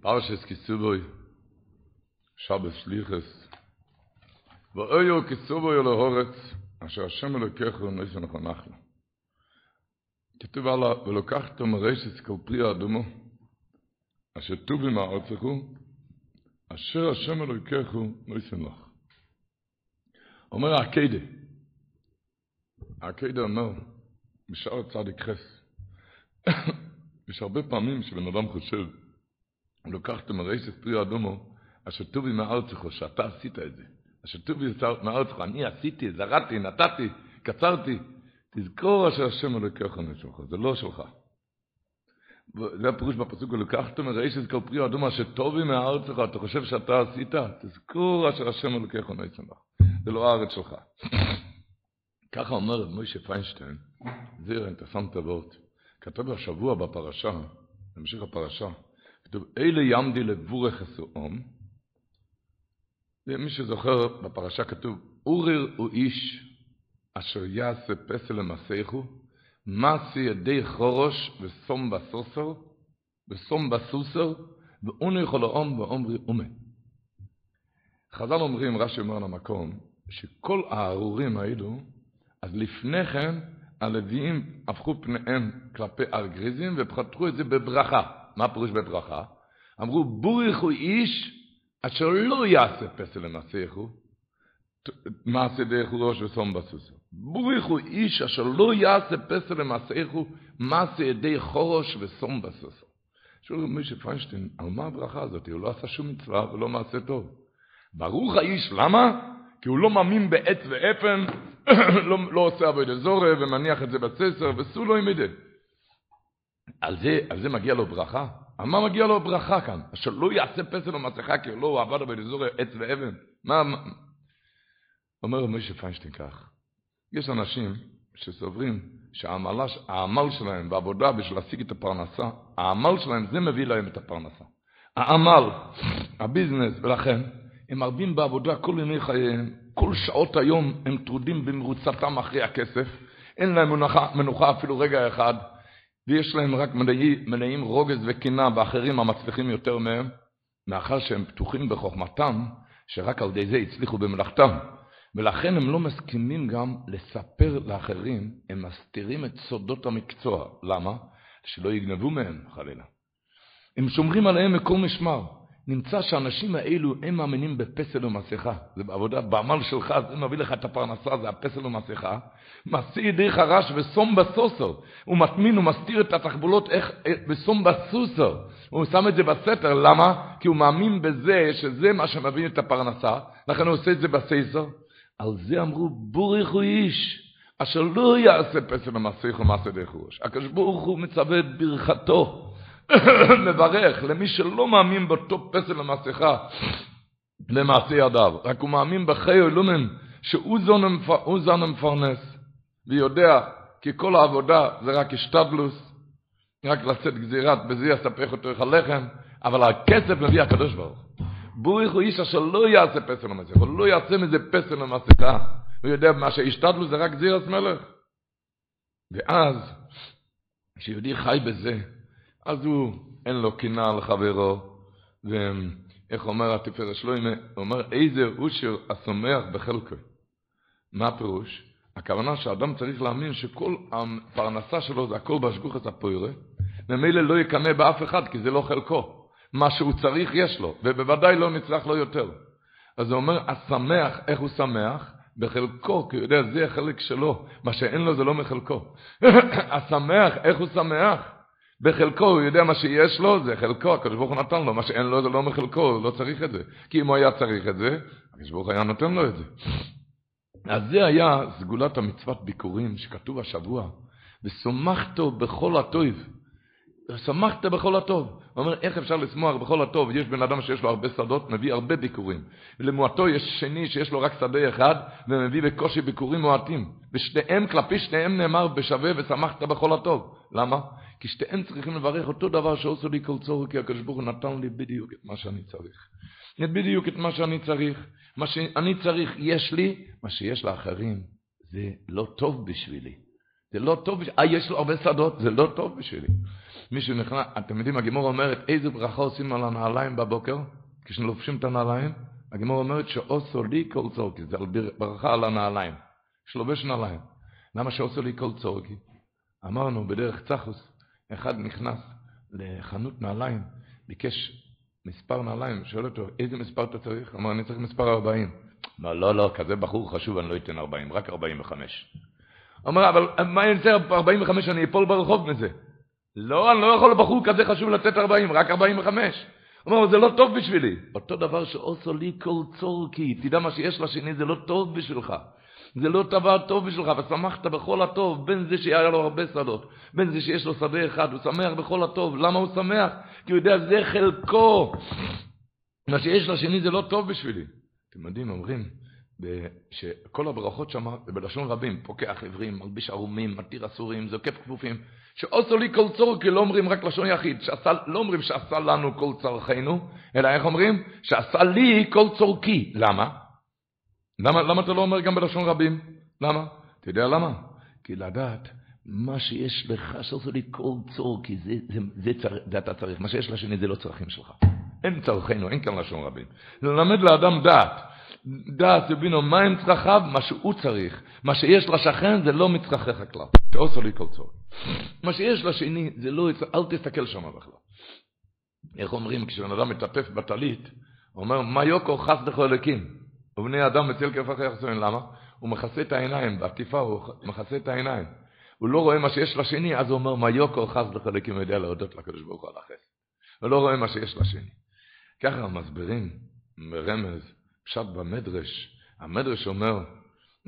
פרשס כיסובוי, שבס שליחס, ואויו כיסובוי להורץ, אשר השם אלוקיכו נכון נחלה. כתוב עלה, ולוקחתו מרשת כל פרי האדומו, אשר טובי מארצכו, אשר השם אלוקיכו נויסו נח. אומר העקדה, העקדה אומר, בשאר צדיק חס, יש הרבה פעמים שבן אדם חושב, לוקחת מרשת פרי אדומו, אשר טובי מארצך, שאתה עשית את זה. אשר טובי מארצך, אני עשיתי, זרעתי, נתתי, קצרתי. תזכור אשר השם אלוקיך נשמך, זה לא שלך. זה הפירוש בפסוק, לקחת מרשת כל פרי אדומו, אשר טובי מארצך, אתה חושב שאתה עשית? תזכור אשר השם אלוקיך נשמך. זה לא הארץ שלך. ככה אומר מוישה פיינשטיין, זה אינטרסנט אבות. כתוב השבוע בפרשה, בהמשך הפרשה, כתוב, אלה ימדי לבורך אסואום. מי שזוכר, בפרשה כתוב, אורר הוא איש אשר יעשה פסל למסכו, מעשי ידי חורש וסום בסוסר, וסום בסוסר, ואונו יכול לאום ואומרי אומה. חז"ל אומרים, רש"י אומר למקום, שכל הארורים האלו, אז לפני כן הלוויים הפכו פניהם כלפי ארגריזים ופתחו את זה בברכה. מה פירוש בברכה? אמרו, בורך הוא איש אשר לא יעשה פסל למסכו, מעשה דרך ראש וסום בסוסו. בורך הוא איש אשר לא יעשה פסל למסכו, מעשה ידי חורש וסום בסוסו. שואל משה פיינשטיין, על מה הברכה הזאת? הוא לא עשה שום מצווה ולא מעשה טוב. ברוך האיש, למה? כי הוא לא מאמין בעץ ואפן, לא, לא עושה עבודה זורה ומניח את זה בססר, וסו לא ימידה. על זה, על זה מגיע לו ברכה? על מה מגיע לו ברכה כאן? אשר לא יעשה פסל ומסכה, כי לא הוא עבד זורה, עץ ואבן. מה, מה? אומר משה פיינשטיין כך, יש אנשים שסוברים שהעמל שלהם בעבודה בשביל להשיג את הפרנסה, העמל שלהם זה מביא להם את הפרנסה. העמל, הביזנס, ולכן הם מרבים בעבודה כל ימי חייהם, כל שעות היום הם טרודים במרוצתם אחרי הכסף, אין להם מנוחה, מנוחה אפילו רגע אחד, ויש להם רק מלאים, מלאים רוגז וקנאה, ואחרים המצליחים יותר מהם, מאחר שהם פתוחים בחוכמתם, שרק על ידי זה הצליחו במלאכתם. ולכן הם לא מסכימים גם לספר לאחרים, הם מסתירים את סודות המקצוע. למה? שלא יגנבו מהם, חלילה. הם שומרים עליהם מכל משמר. נמצא שהאנשים האלו, הם מאמינים בפסל ומסכה. זה בעבודה, בעמל שלך, זה מביא לך את הפרנסה, זה הפסל ומסכה. מעשי ידי חרש וסום בסוסר. הוא מטמין, הוא מסתיר את התחבולות איך, וסום בסוסר. הוא שם את זה בסתר, למה? כי הוא מאמין בזה, שזה מה שמביא את הפרנסה, לכן הוא עושה את זה בסייסר. על זה אמרו, בורך הוא איש, אשר לא יעשה פסל ומסכה ומעשה דרך ראש. הקדוש ברוך הוא מצווה את ברכתו. מברך למי שלא מאמין באותו פסל המסכה למעשה ידיו, רק הוא מאמין בחיי אלומים שהוא זון המפרנס ויודע כי כל העבודה זה רק השתדלוס, רק לצאת גזירת בזה יספך אותו איך הלחם, אבל הכסף מביא הקדוש ברוך בורך הוא איש אשר לא יעשה פסל למסכה, הוא לא יעשה מזה פסל למסכה, הוא יודע מה שהשתדלוס זה רק גזירת מלך. ואז, כשיהודי חי בזה, אז הוא, אין לו קנאה לחברו, ואיך אומר התפארת שלוימה? הוא אומר, איזה אושר השמח בחלקו. מה הפירוש? הכוונה שאדם צריך להאמין שכל הפרנסה שלו זה הכל בהשגוחת הפוירה, ממילא לא יקנא באף אחד, כי זה לא חלקו. מה שהוא צריך יש לו, ובוודאי לא נצרך לו יותר. אז הוא אומר, השמח, איך הוא שמח? בחלקו, כי הוא יודע, זה החלק שלו. מה שאין לו זה לא מחלקו. השמח, איך הוא שמח? בחלקו הוא יודע מה שיש לו, זה חלקו, הקדוש ברוך הוא נתן לו, מה שאין לו זה לא מחלקו, הוא לא צריך את זה. כי אם הוא היה צריך את זה, הקדוש ברוך היה נותן לו את זה. אז זה היה סגולת המצוות ביקורים שכתוב השבוע, ושמחתו בכל הטוב. שמחת בכל הטוב. הוא אומר, איך אפשר לשמוח בכל הטוב? יש בן אדם שיש לו הרבה שדות, מביא הרבה ביקורים. ולמועטו יש שני שיש לו רק שדה אחד, ומביא בקושי ביקורים מועטים. ושניהם, כלפי שניהם נאמר בשווה ושמחת בכל הטוב. למה? כי שתיהם צריכים לברך אותו דבר שעושה לי כל צורך, כי הקדוש ברוך הוא נתן לי בדיוק את מה שאני צריך. בדיוק את מה שאני צריך. מה שאני צריך יש לי, מה שיש לאחרים זה לא טוב בשבילי. זה לא טוב, אה, יש לו הרבה שדות, זה לא טוב בשבילי. מישהו נכנס, אתם יודעים, הגימור אומרת, איזה ברכה עושים על הנעליים בבוקר, כשלובשים את הנעליים? הגימור אומרת שעושו לי כל צורקי, זה ברכה על הנעליים. שלובש נעליים. למה שעושו לי כל צורקי? אמרנו בדרך צחוס, אחד נכנס לחנות נעליים, ביקש מספר נעליים, שואל אותו, איזה מספר אתה צריך? אמר, אני צריך מספר 40. אמר, לא, לא, כזה בחור חשוב, אני לא אתן 40, רק 45. אמר, אבל מה אני צריך 45, אני אפול ברחוב מזה. לא, אני לא יכול לבחור כזה חשוב לתת 40, רק 45. הוא אומר, זה לא טוב בשבילי. אותו דבר שעושו לי כל צורקי, תדע מה שיש לשני, זה לא טוב בשבילך. זה לא דבר טוב בשבילך, ושמחת בכל הטוב, בין זה שהיה לו הרבה שדות, בין זה שיש לו שדה אחד, הוא שמח בכל הטוב. למה הוא שמח? כי הוא יודע, זה חלקו. מה שיש לשני זה לא טוב בשבילי. אתם יודעים, אומרים, שכל הברכות שם בלשון רבים, פוקח עברים, מלביש ערומים, מתיר אסורים, זוקף כפופים, שעושו לי כל צורכי, לא אומרים רק לשון יחיד, שעשה, לא אומרים שעשה לנו כל צרכנו, אלא איך אומרים? שעשה לי כל צורכי. למה? למה, למה אתה לא אומר גם בלשון רבים? למה? אתה יודע למה? כי לדעת מה שיש לך, שעושה לי כל צורכי, זה, זה, זה, זה, זה אתה צריך, מה שיש לשני זה לא צרכים שלך. אין צרכנו, אין כאן לשון רבים. ללמד לאדם דעת. דעת ובינו מהם צרכיו, מה שהוא צריך. מה שיש לשכן זה לא מצרכיך כלל. שעושה לי כל צורך. מה שיש לשני זה לא, אל תסתכל שם בכלל. איך אומרים, כשבן אדם מטפף בטלית, הוא אומר, מה יוקו חס דחו אלוקים? ובני אדם מציל כפח יחסון, למה? הוא מכסה את העיניים, בעטיפה הוא מכסה את העיניים. הוא לא רואה מה שיש לשני, אז הוא אומר, מה יוקו חס הוא יודע להודות לקדוש ברוך הוא על החסד. הוא לא רואה מה שיש לשני. ככה מסבירים, ברמז, פשט במדרש, המדרש אומר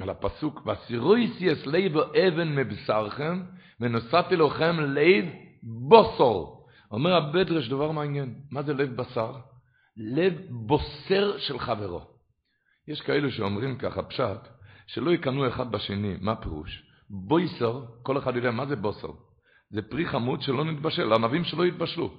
על הפסוק, וסירויסיאס ליבו אבן מבשרכם, ונוסעתי לכם לב בוסור. אומר המדרש דבר מעניין, מה זה לב בשר? לב בוסר של חברו. יש כאלו שאומרים ככה, פשט, שלא יקנו אחד בשני, מה פירוש? בויסר, כל אחד יודע מה זה בוסר. זה פרי חמוד שלא נתבשל, ענבים שלא יתבשלו.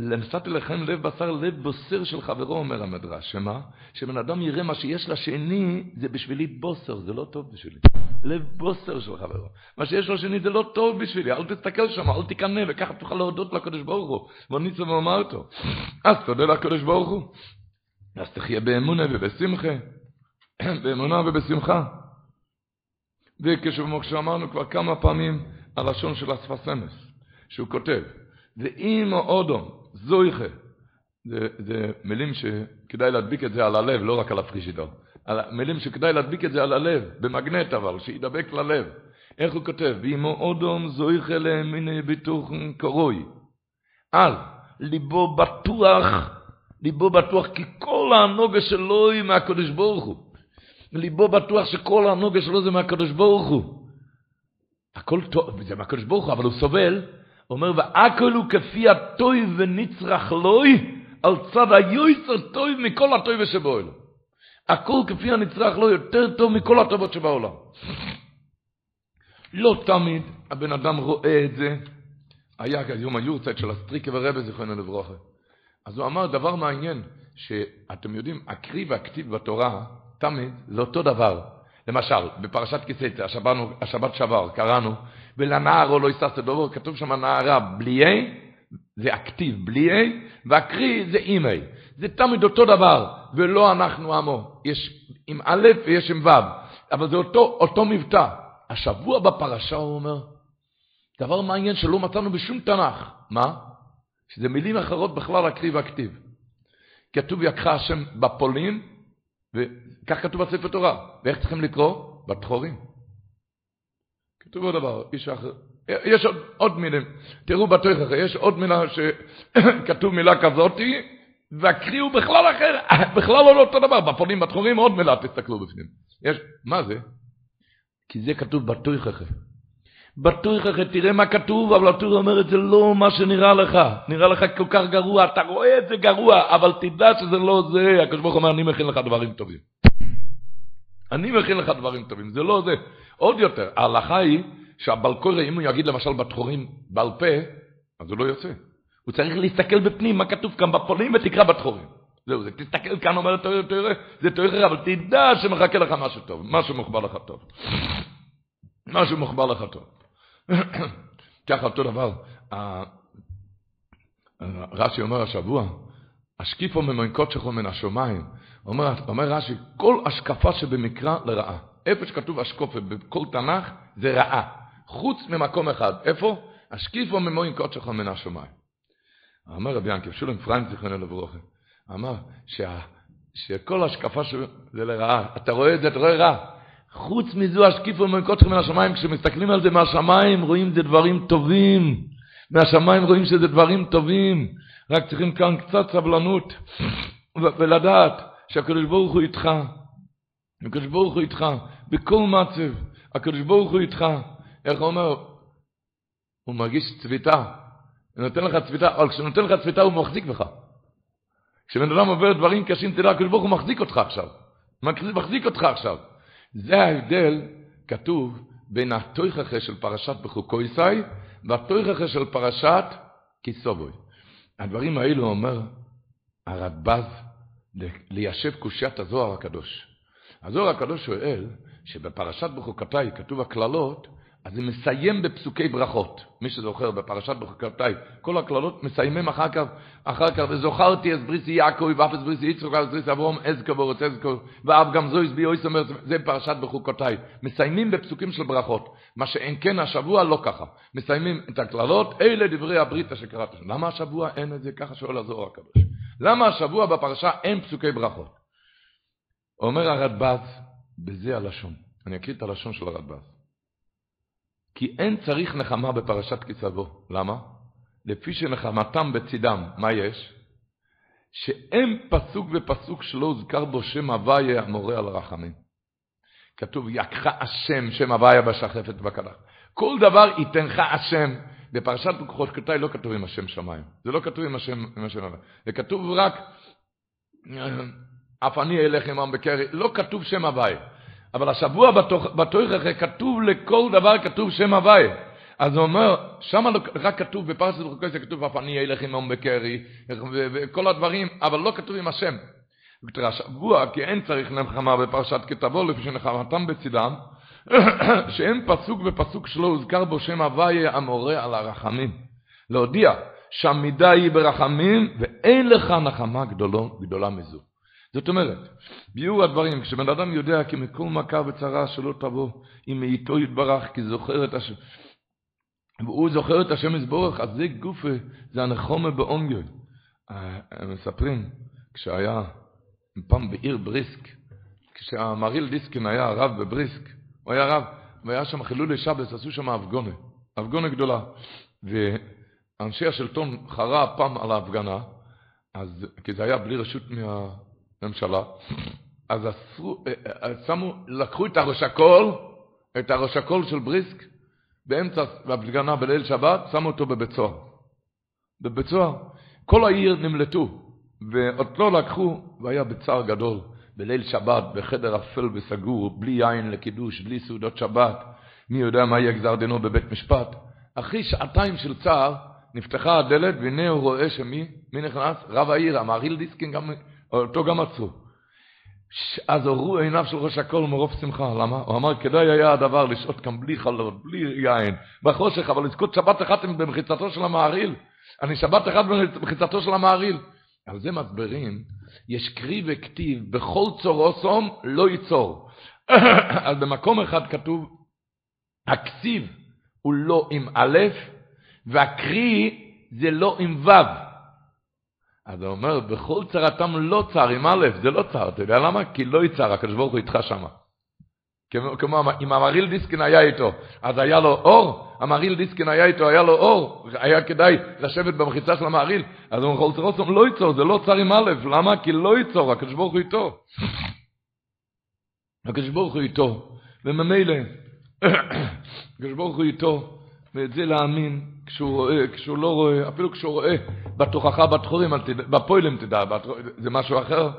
נשאתי לכם לב בשר, לב בוסר של חברו, אומר המדרש. שמה? שבן אדם יראה מה שיש לשני, זה בשבילי בוסר, זה לא טוב בשבילי. לב בוסר של חברו. מה שיש לשני זה לא טוב בשבילי, אל תסתכל שם, אל תקנא, וככה תוכל להודות לקדוש ברוך הוא. בוא ניצה ואומר אותו. אז תודה לקדוש ברוך הוא. אז תחיה באמונה ובשמחה. באמונה ובשמחה. וכמו שאמרנו כבר כמה פעמים, הלשון של הספסמס, שהוא כותב, ואם אודום זויכה. זה, זה מילים שכדאי להדביק את זה על הלב, לא רק על הפרישידור. מילים שכדאי להדביק את זה על הלב, במגנט אבל, שידבק ללב. איך הוא כותב? ואימו אודום זויכה למיני ביטוח קרוי. על ליבו בטוח, ליבו בטוח, כי כל הנוגה שלו היא מהקדוש ברוך הוא. ליבו בטוח שכל הנוגה שלו זה מהקדוש ברוך הוא. הכל טוב, זה מהקדוש ברוך הוא, אבל הוא סובל אומר, והכל הוא כפי הטוי ונצרך לוי, על צד היועצר טוי מכל הטוי שבעולם. הכל כפי הנצרך לו יותר טוב מכל הטובות שבעולם. לא תמיד הבן אדם רואה את זה. היה יום היורצייט של הסטריקה ורבה, זיכרונו לברכה. אז הוא אמר דבר מעניין, שאתם יודעים, הקריא והכתיב בתורה, תמיד זה אותו דבר. למשל, בפרשת כיסא, השבת, שעבר, קראנו, ולנער או לא יססת דובר, כתוב שם נערה בלי A, זה אקטיב בלי A, והקריא זה עם A. זה תמיד אותו דבר, ולא אנחנו עמו. יש עם א' ויש עם ו', אבל זה אותו, אותו מבטא. השבוע בפרשה הוא אומר, דבר מעניין שלא מצאנו בשום תנ"ך. מה? שזה מילים אחרות בכלל הקריא והכתיב. כתוב יקחה השם בפולין, וכך כתוב בספר תורה. ואיך צריכים לקרוא? בתחורים. כתוב עוד דבר, איש אחר. יש עוד, עוד מילים. תראו בתוכחה, יש עוד מילה שכתוב מילה כזאתי, והקריא הוא בכלל אחר, בכלל לא אותו דבר. בפונים, בתחורים עוד מילה, תסתכלו בפנים. יש, מה זה? כי זה כתוב בתוכחה. בתוכחה, תראה מה כתוב, אבל התור אומר את זה לא מה שנראה לך. נראה לך כל כך גרוע, אתה רואה את זה גרוע, אבל תדע שזה לא זה. הקדוש ברוך אומר, אני מכין לך דברים טובים. אני מכין לך דברים טובים, זה לא זה. עוד יותר, ההלכה היא שהבלקורא, אם הוא יגיד למשל בתחורים בעל פה, אז הוא לא יוצא. הוא צריך להסתכל בפנים, מה כתוב כאן בפולים, ותקרא בתחורים. זהו, זה תסתכל כאן, אומר תראה, תראה, זה תראה, אבל תדע שמחכה לך משהו טוב, משהו מוחבר לך טוב. משהו מוחבר לך טוב. ככה אותו דבר, רש"י אומר השבוע, השקיפו ממוינקות שלך מן השמיים. אומר, אומר רש"י, כל השקפה שבמקרא לרעה. איפה שכתוב השקופה בכל תנ"ך זה רעה. חוץ ממקום אחד. איפה? השקיפו ממוינקות שלך מן השמיים. אומר רבי ינקב, שולם פריים זיכרונו לברוכה, אמר שה, שכל השקפה זה לרעה. אתה רואה את זה, אתה רואה רע. חוץ מזו השקיפו שלך מן השמיים, כשמסתכלים על זה מהשמיים רואים זה דברים טובים. מהשמיים רואים שזה דברים טובים. רק צריכים כאן קצת סבלנות ולדעת שהקדוש ברוך הוא איתך. הקדוש ברוך הוא איתך בכל מצב. הקדוש ברוך הוא איתך. איך הוא אומר? הוא מרגיש צביתה. הוא נותן לך צביתה, אבל כשהוא נותן לך צביתה הוא מחזיק בך. כשבן אדם עובר דברים קשים, תדע, הקדוש ברוך הוא מחזיק אותך עכשיו. מחזיק אותך עכשיו. זה ההבדל, כתוב, בין התויכחה של פרשת בחוקויסאי והתויכחה של פרשת כיסובוי. הדברים האלו אומר הרדב"ז ליישב קושיית הזוהר הקדוש. הזוהר הקדוש שואל שבפרשת בחוקותיי כתוב הקללות, אז זה מסיים בפסוקי ברכות. מי שזוכר בפרשת בחוקותיי, כל הקללות מסיימים אחר כך, אחר כך, וזוכרתי את בריסי יעקב, ואף את בריסי יצחוק, את בריסי אברום, אזכו ואורץ אזכו, ואף גם זו הסבי אויס אומר, זה פרשת בחוקותיי. מסיימים בפסוקים של ברכות. מה שאין כן השבוע לא ככה. מסיימים את הקללות, אלה דברי הברית אשר קראת. למה השבוע אין את זה? ככה שואל הזוהר הקדוש. למה השבוע בפרשה אין פסוקי ברכות? אומר הרדב"ז, בזה הלשון. אני אקריא את הלשון של הרדב"ז. כי אין צריך נחמה בפרשת כסבו. למה? לפי שנחמתם בצידם, מה יש? שאין פסוק ופסוק שלא הוזכר בו שם הוויה המורה על רחמים. כתוב, יקחה השם, שם הוויה בשחפת ובקדח. כל דבר ייתנך השם. בפרשת כתאי לא כתוב עם השם שמיים. זה לא כתוב עם השם, עם השם הוויה. זה כתוב רק, אף אני אלך עמם בקרי, לא כתוב שם הוויה. אבל השבוע בתויכך כתוב לכל דבר כתוב שם הוואי. אז הוא אומר, שם לא, רק כתוב, בפרשת בחוקי כתוב, אף אני אלך עמם בקרי, וכל הדברים, אבל לא כתוב עם השם. השבוע, כי אין צריך נחמה בפרשת כתבו, לפי שנחמתם בצדם, שאין פסוק ופסוק שלא הוזכר בו שם הוויה המורה על הרחמים. להודיע שהמידה היא ברחמים, ואין לך נחמה גדולו, גדולה מזו. זאת אומרת, ביאור הדברים, כשבן אדם יודע כי מכל מכה וצרה שלא תבוא, אם מאיתו יתברך, כי זוכר את השם, והוא זוכר את השם יזבורך, אז זה גופה, זה הנחומה באונגל. הם מספרים, כשהיה פעם בעיר בריסק, כשהמריל דיסקין היה הרב בבריסק, הוא היה רב, והיה שם חילולי שבס, עשו שם הפגונה, הפגונה גדולה. ואנשי השלטון חרה פעם על ההפגנה, אז, כי זה היה בלי רשות מה... ממשלה, אז אסרו, אה, אה, שמו, לקחו את הראש הקול, את הראש הקול של בריסק, באמצע בהפגנה בליל שבת, שמו אותו בבית סוהר. בבית סוהר. כל העיר נמלטו, ואותו לקחו, והיה בצער גדול, בליל שבת, בחדר אפל וסגור, בלי יין לקידוש, בלי סעודות שבת, מי יודע מה יהיה גזר דינו בבית משפט. אחרי שעתיים של צער, נפתחה הדלת, והנה הוא רואה שמי, מי נכנס? רב העיר, המהריל דיסקין גם אותו גם עצרו. אז הורו עיניו של ראש הכל מרוב שמחה, למה? הוא אמר, כדאי היה הדבר לשהות כאן בלי חלות, בלי יין, בחושך, אבל לזכות שבת אחת במחיצתו של המעריל. אני שבת אחת במחיצתו של המעריל. על זה מסברים, יש קרי וכתיב, בכל צור אוסום לא ייצור. אז במקום אחד כתוב, הכתיב הוא לא עם א', והקרי זה לא עם ו'. אז הוא אומר, בכל צרתם לא צר, עם א', זה לא צר, אתה יודע למה? כי לא יצר, הקדוש ברוך הוא איתך שמה. כמו, כמו אם המריל דיסקין היה איתו, אז היה לו אור, המריל דיסקין היה איתו, היה לו אור, היה כדאי לשבת במחיצה של המעריל, אז הוא אומר, צרוסום לא ייצור, זה לא צר עם א', למה? כי לא ייצור, הקדוש ברוך הוא איתו. הקדוש ברוך הוא איתו, וממילא, הקדוש ברוך הוא איתו, ואת זה להאמין כשהוא רואה, כשהוא לא רואה, אפילו כשהוא רואה בתוכחה בתחורים, בפוילם תדע, זה משהו אחר.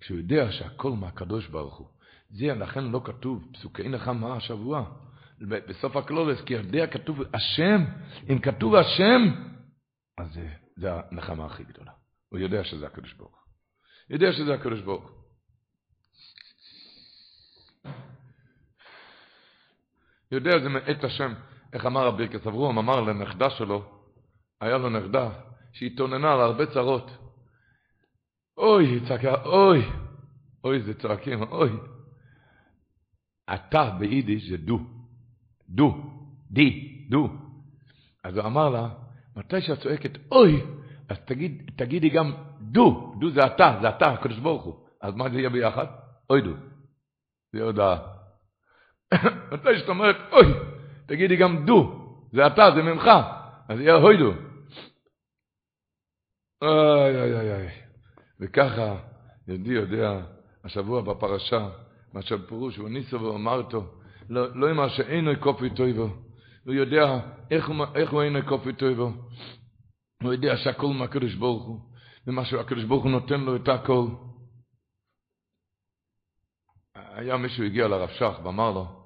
כשהוא יודע שהכל מהקדוש ברוך הוא. זה לכן לא כתוב פסוקי נחמה השבוע. בסוף הקלולס, כי יודע כתוב השם, אם כתוב השם, אז זה, זה הנחמה הכי גדולה. הוא יודע שזה הקדוש ברוך הוא. יודע שזה הקדוש ברוך הוא. יודע זה מאת השם. איך אמר רבי ברכס אברום? אמר לנכדה שלו, היה לו נכדה שהתאוננה על הרבה צרות. אוי, היא צעקה, אוי, אוי, זה צועקים, אוי. אתה ביידיש זה דו, דו, די, דו. אז הוא אמר לה, מתי שאת צועקת אוי, אז תגיד, תגידי גם דו, דו זה אתה, זה אתה, הקדוש ברוך הוא. אז מה זה יהיה ביחד? אוי דו. זה הודעה. מתי שאת אומרת אוי, תגידי גם דו, זה אתה, זה ממך, אז יהיה אוי דו. אוי אוי אוי אוי. וככה, יהודי יודע, השבוע בפרשה, מה שהפירוש, ניסו ואמרתו, לא, לא אמר שאינו קופי טויבו. הוא יודע איך, איך הוא אינו קופי טויבו. הוא יודע שהכל מהקדוש ברוך הוא, ומה שהקדוש ברוך הוא נותן לו את הכל. היה מישהו הגיע לרב שך ואמר לו,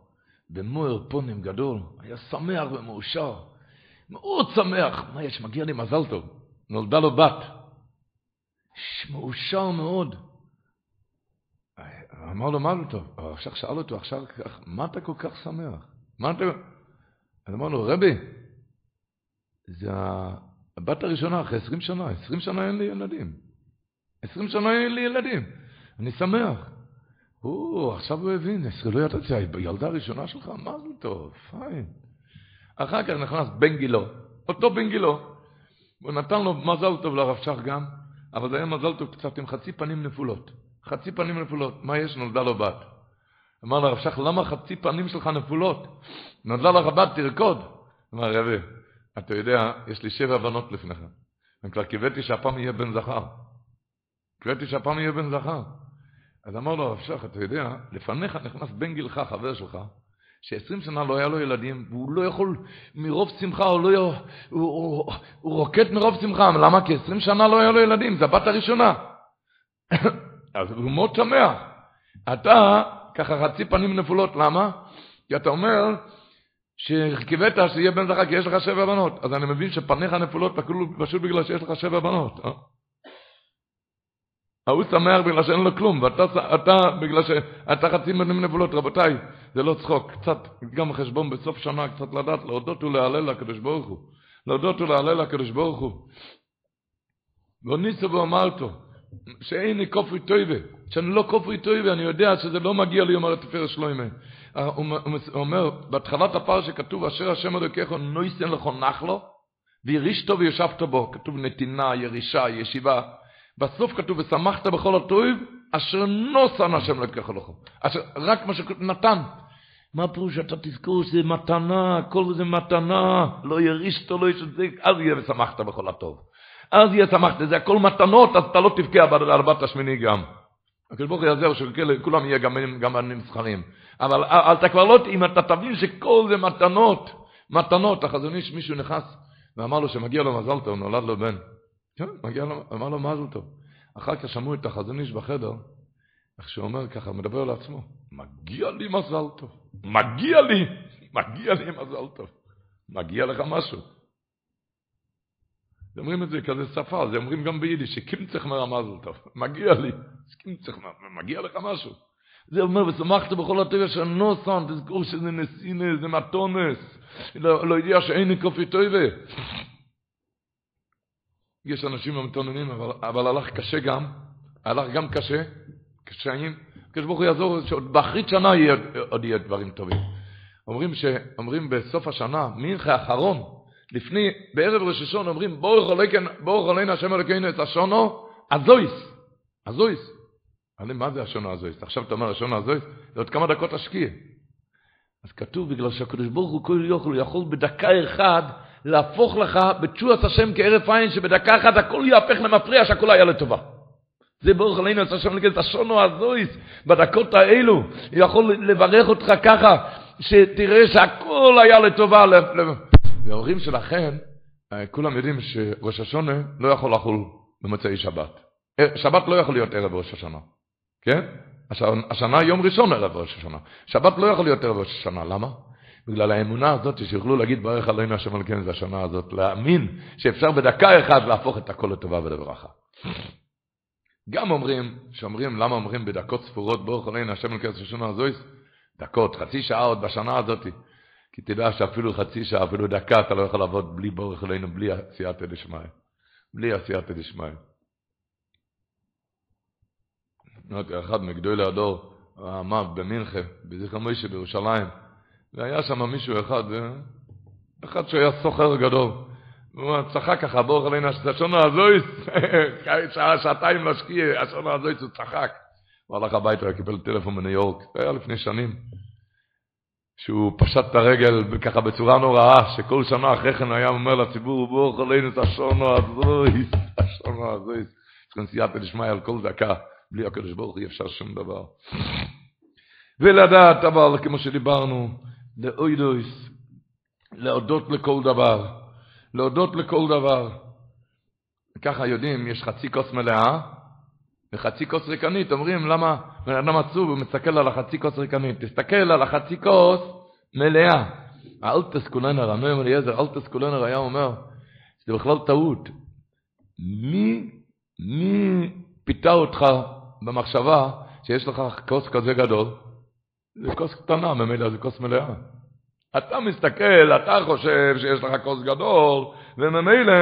במואר פונים גדול, היה שמח ומאושר, מאוד שמח, מה יש, מגיע לי מזל טוב, נולדה לו בת, מאושר מאוד. אמר לו, מה טוב? עכשיו שאל אותו, עכשיו, מה אתה כל כך שמח? מה אתה... אז אמר לו, רבי, זה הבת הראשונה אחרי עשרים שנה, עשרים שנה אין לי ילדים. עשרים שנה אין לי ילדים. אני שמח. הוא, עכשיו הוא הבין, לא ידעתי, הילדה הראשונה שלך, מה זה טוב, פיין. אחר כך נכנס בן גילו, אותו בן גילו. הוא נתן לו מזל טוב לרב שך גם, אבל זה היה מזל טוב קצת עם חצי פנים נפולות. חצי פנים נפולות. מה יש? נולדה לו בת. אמר לרב שך, למה חצי פנים שלך נפולות? נולדה לך בת, תרקוד. אמר רבי, אתה יודע, יש לי שבע בנות לפניך. אני כבר קיוויתי שהפעם יהיה בן זכר. קיוויתי שהפעם יהיה בן זכר. אז אמר לו הרב שך, אתה יודע, לפניך נכנס בן גילך, חבר שלך, שעשרים שנה לא היה לו ילדים, והוא לא יכול, מרוב שמחה, הוא לא... הוא, הוא, הוא, הוא רוקט מרוב שמחה, למה? כי עשרים שנה לא היה לו ילדים, זה הבת הראשונה. אז הוא מאוד שמח. אתה, ככה חצי פנים נפולות, למה? כי אתה אומר שקיווית שיהיה בן זכר, כי יש לך שבע בנות. אז אני מבין שפניך נפולות פשוט בגלל שיש לך שבע בנות. אה? ההוא שמח בגלל שאין לו כלום, ואתה אתה, בגלל שאתה חצי פנים נפולות. רבותיי, זה לא צחוק. קצת, גם חשבון בסוף שנה, קצת לדעת, להודות ולהלל לקדוש ברוך הוא. להודות ולהלל לקדוש ברוך הוא. וניסו ואמרתו, שאין לי כופרי טויבה, שאני לא כופרי טויבה, אני יודע שזה לא מגיע לי, אומר התפארת שלוימה. הוא אומר, בהתחלת הפר שכתוב, אשר השם אלוקיך נויסן לכו נחלו, וירישתו וישבת בו, כתוב נתינה, ירישה, ישיבה. בסוף כתוב, ושמחת בכל הטוב, אשר נוסן השם אלוקיך לכו. רק מה שנתן. מה פירוש שאתה תזכור שזה מתנה, כל זה מתנה, לא ירישתו, לא ישת אז יהיה ושמחת בכל הטוב. אז יהיה שמחת, זה הכל מתנות, אז אתה לא תבכה בת השמיני גם. הקדוש ברוך הוא יעזר שכולם יהיה גם, גם זכרים. אבל אתה כבר לא, אם אתה תבין שכל זה מתנות, מתנות, החזון איש מישהו נכנס ואמר לו שמגיע לו מזל טוב, נולד לו בן. כן, מגיע לו, אמר לו מזל טוב. אחר כך שמעו את החזון איש בחדר, איך שהוא אומר ככה, מדבר לעצמו, מגיע לי מזל טוב, מגיע לי, מגיע לי מזל טוב, מגיע לך משהו. זה אומרים את זה כזה שפה, זה אומרים גם ביידיש, שקימצך מרמזל טוב, מגיע לי, קימצך, מגיע לך משהו. זה אומר, ושמחת בכל הטבע של נוסן, תזכור שזה נסינה, זה מתונס, לא, לא יודע שאין לי קופי טויבה. יש אנשים המתוננים, אבל, אבל הלך קשה גם, הלך גם קשה, קשיים, הקדוש ברוך הוא יעזור, שעוד באחרית שנה יהיה, עוד יהיה דברים טובים. אומרים, ש, אומרים בסוף השנה, מינכה האחרון, לפני, בערב ראש השון אומרים, ברוך עלינו השם אלוקינו את השונו, הזויס, הזויס. אני, מה זה השונו הזויס? עכשיו אתה אומר השונו הזויס, זה עוד כמה דקות השקיע. אז כתוב, בגלל שהקדוש ברוך הוא כל יוכל, הוא יכול בדקה אחד להפוך לך בתשועת השם כערף עין, שבדקה אחת הכל יהפך למפריע, שהכל היה לטובה. זה ברוך עלינו את השם את השונו הזויס, בדקות האלו, יכול לברך אותך ככה, שתראה שהכל היה לטובה. ואומרים שלכן, אה, כולם יודעים שראש השונה לא יכול לחול במוצאי שבת. אה, שבת לא יכול להיות ערב ראש השנה, כן? השנה יום ראשון ערב ראש השנה. שבת לא יכול להיות ערב ראש השנה, למה? בגלל האמונה הזאת שיוכלו להגיד ברך עלינו השם על כן זה השנה הזאת, להאמין שאפשר בדקה אחת להפוך את הכל לטובה ולברכה. גם אומרים, שאומרים, למה אומרים בדקות ספורות ברך עלינו השם על כן זה השנה הזאת? דקות, חצי שעה עוד בשנה הזאת. כי תדע שאפילו חצי שעה, אפילו דקה, אתה לא יכול לעבוד בלי בורך אלינו, בלי עשייתא דשמיא. בלי עשייתא דשמיא. אחד מגדולי הדור, אמר במינכה, בזכר מוישה בירושלים, והיה שם מישהו אחד, אחד שהיה סוחר גדול. הוא צחק ככה, ברוך עלינו, השונו הזויס, שעה, שעתיים להשקיע, השונו הזויס, הוא צחק. הוא הלך הביתה, קיבל טלפון בניו יורק, זה היה לפני שנים. שהוא פשט את הרגל ככה בצורה נוראה, שכל שנה אחרי כן היה אומר לציבור, ברוך עלינו את השונו הזויס, השונו הזויס. צריכים סייעתא דשמיא על כל דקה, בלי הקדוש ברוך אי אפשר שום דבר. ולדעת אבל, כמו שדיברנו, לאוידויס, להודות לכל דבר, להודות לכל דבר. ככה יודעים, יש חצי כוס מלאה וחצי כוס ריקנית. אומרים, למה בן אדם עצוב ומסתכל על החצי כוס ריקנית? תסתכל על החצי כוס מלאה. האלטס קולנר, המאם אליעזר, אלטס קולנר היה אומר, זה בכלל טעות. מי, מי פיתה אותך במחשבה שיש לך כוס כזה גדול? זה כוס קטנה, ממילא זה כוס מלאה. אתה מסתכל, אתה חושב שיש לך כוס גדול, וממילא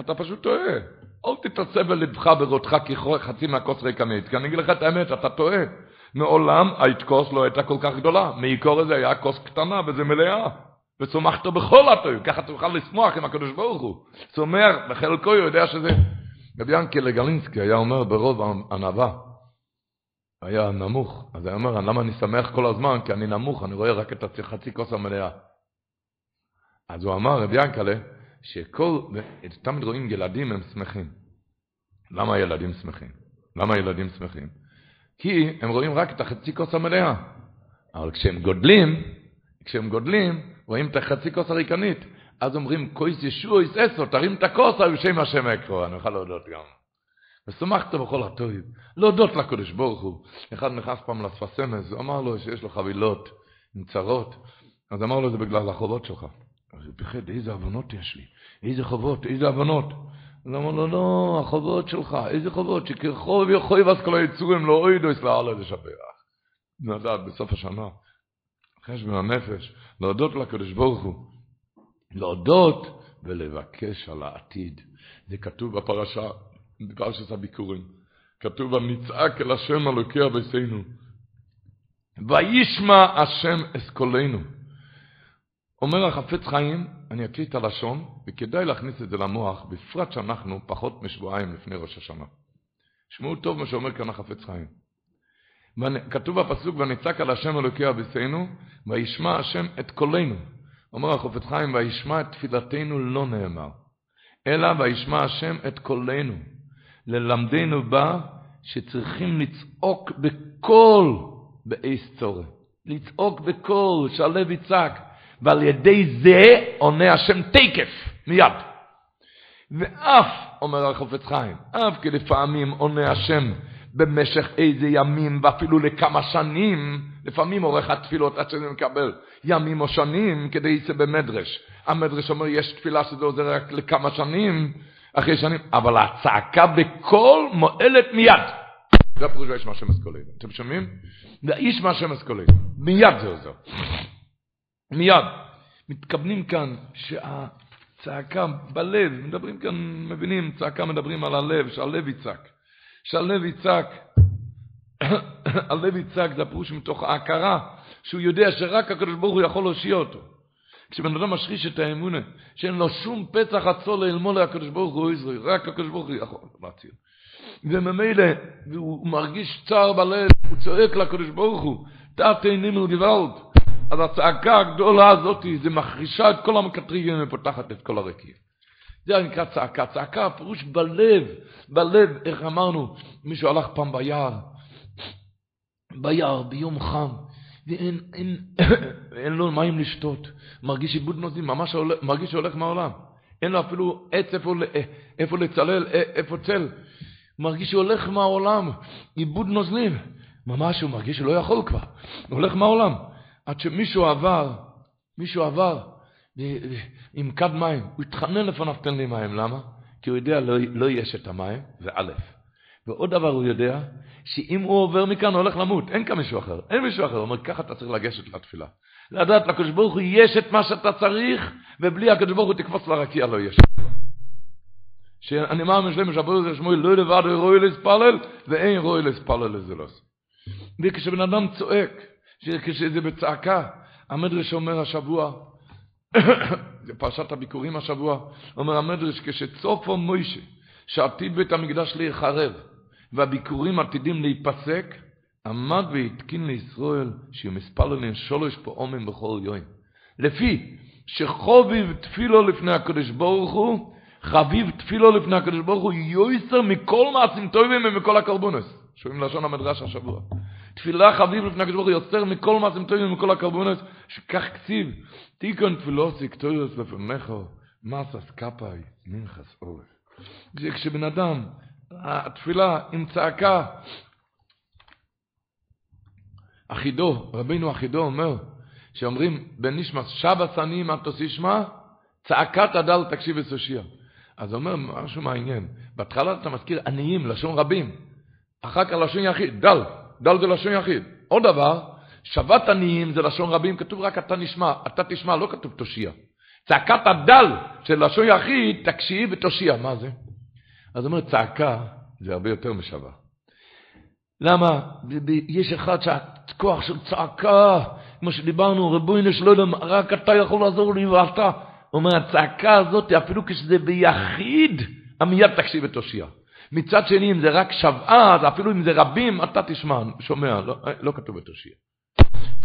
אתה פשוט טועה. אל תתעצב לבך ברותך כחצי מהכוס ריקנית, כי אני אגיד לך את האמת, אתה טועה. מעולם כוס לא הייתה כל כך גדולה, מעיקור הזה היה כוס קטנה וזה מלאה. וצומחת בכל הטוב, ככה תוכל לשמוח עם הקדוש ברוך הוא. צומח, בחלקו יודע שזה... רבי ינקל לגלינסקי היה אומר ברוב ענווה, היה נמוך. אז היה אומר, למה אני שמח כל הזמן? כי אני נמוך, אני רואה רק את החצי כוס המלאה. אז הוא אמר, רבי ינקלה, שכל, תמיד רואים ילדים הם שמחים. למה ילדים שמחים? למה ילדים שמחים? כי הם רואים רק את החצי כוס המלאה. אבל כשהם גודלים, כשהם גודלים, רואים את החצי כוס הריקנית. אז אומרים, כויס ישוע יססו, תרים את הכוס, על שם השם אקרו. אני יכול להודות גם. ושמחת בכל הטוב, להודות לקדוש ברוך הוא. אחד נכנס פעם לספסמס, הוא אמר לו שיש לו חבילות עם צרות, אז אמר לו זה בגלל החובות שלך. אז הוא פיחד, איזה עוונות יש לי, איזה חובות, איזה עוונות. אז אמר לו, לא, החובות שלך, איזה חובות, שכרחוב יחוי אז כל היצורים לא אוידו יסלעל איזה שפח. נדעת בסוף השנה, חשבון הנפש, להודות לקדוש ברוך הוא, להודות ולבקש על העתיד. זה כתוב בפרשה בפרשת הביקורים. כתוב, ונצעק אל השם אלוקי אביסינו. וישמע השם אסכולנו. אומר החפץ חיים, אני אקריא את הלשון, וכדאי להכניס את זה למוח, בפרט שאנחנו פחות משבועיים לפני ראש השנה. שמעו טוב מה שאומר כאן החפץ חיים. כתוב בפסוק, ונצעק על השם אלוקי אביסינו, וישמע השם את קולנו. אומר החפץ חיים, וישמע את תפילתנו לא נאמר, אלא וישמע השם את קולנו. ללמדנו בה שצריכים לצעוק בקול באיס צורך. לצעוק בקול, שהלב יצעק. ועל ידי זה עונה השם תקף, מיד. ואף, אומר החופץ חיים, אף כי לפעמים עונה השם במשך איזה ימים ואפילו לכמה שנים, לפעמים עורך התפילות עד שזה מקבל ימים או שנים כדי יצא במדרש. המדרש אומר יש תפילה שזה עוזר רק לכמה שנים, אחרי שנים, אבל הצעקה בקול מועלת מיד. זה הפירוש והאיש מהשם אסכולנו. אתם שומעים? והאיש מהשם אסכולנו. מיד זה עוזר. מיד. מתכוונים כאן שהצעקה בלב, מדברים כאן, מבינים, צעקה מדברים על הלב, שהלב יצעק. שהלב יצעק, הלב יצעק זה הפירוש מתוך ההכרה, שהוא יודע שרק הקדוש ברוך הוא יכול להושיע אותו. כשבן אדם משחיש את האמונה, שאין לו שום פצח עצור ללמוד לקדוש ברוך הוא ישראל, רק הקדוש ברוך הוא יכול להציל. וממילא, הוא מרגיש צער בלב, הוא צועק לקדוש ברוך הוא, תעתי נימל גוואלד. אז הצעקה הגדולה הזאת, זה מחרישה את כל המקטריגים ופותחת את כל הרקיע. זה נקרא צעקה. צעקה, פירוש בלב, בלב, איך אמרנו, מישהו הלך פעם ביער, ביער, ביום חם, ואין אין, אין לו מים לשתות, מרגיש עיבוד נוזים, ממש הולך, מרגיש שהולך מהעולם. אין לו אפילו עץ איפה, איפה לצלל, איפה צל. מרגיש שהוא הולך מהעולם, עיבוד נוזלים. ממש הוא מרגיש שהוא לא יכול כבר, הוא הולך מהעולם. עד שמישהו עבר, מישהו עבר עם כד מים, הוא התחנן לפניו תן לי מים, למה? כי הוא יודע לא, לא יש את המים, זה א', ועוד דבר הוא יודע, שאם הוא עובר מכאן הוא הולך למות, אין כאן מישהו אחר, אין מישהו אחר, הוא אומר ככה אתה צריך לגשת לתפילה. לדעת לקדוש ברוך הוא יש את מה שאתה צריך, ובלי הקדוש ברוך הוא תקפוץ לרקיע לא יש. שאני מאמין שלם שבור זה שמואל לא לבד רואי להספלל, ואין רואי להספלל לזה לא. וכשבן אדם צועק, כשזה בצעקה, המדרש אומר השבוע, זה פרשת הביקורים השבוע, אומר המדרש, כשצופו מוישה, שעתיד בית המקדש להיחרב, והביקורים עתידים להיפסק, עמד והתקין לישראל שיהיו מספר להם שלוש פעמים בכל יום. לפי שחוביב תפילו לפני הקדוש ברוך הוא, חביב תפילו לפני הקדוש ברוך הוא, יויסר מכל מעשים טובים ומכל הקרבונס. שומעים לשון המדרש השבוע. תפילה חביב לפני הקדוש ברוך הוא יוצר מכל מעשים טובים ומכל הקרבונס, שכך כתיב, תיקון תפילוסי כתוירס לפניך, מסס כפאי, מנחס עורף. כשבן אדם, התפילה עם צעקה, אחידו, רבינו אחידו אומר, שאומרים בנשמע שבס אני מה תוסישמע, צעקת הדל תקשיב וסושיע. אז אומר משהו מעניין, בהתחלה אתה מזכיר עניים, לשון רבים, אחר כך לשון יחיד, דל, דל זה לשון יחיד. עוד דבר, שבת עניים זה לשון רבים, כתוב רק אתה נשמע, אתה תשמע, לא כתוב תושיע. צעקת הדל של לשון יחיד, תקשיב ותושיע, מה זה? אז אומר צעקה זה הרבה יותר משווה. למה? יש אחד שהכוח של צעקה, כמו שדיברנו, רבוינו שלא יודע, רק אתה יכול לעזור לי ואתה. הוא אומר, הצעקה הזאת, אפילו כשזה ביחיד, המיד תקשיב ותושיע. מצד שני, אם זה רק שבעה, אז אפילו אם זה רבים, אתה תשמע, שומע, לא, לא כתוב ותושיע.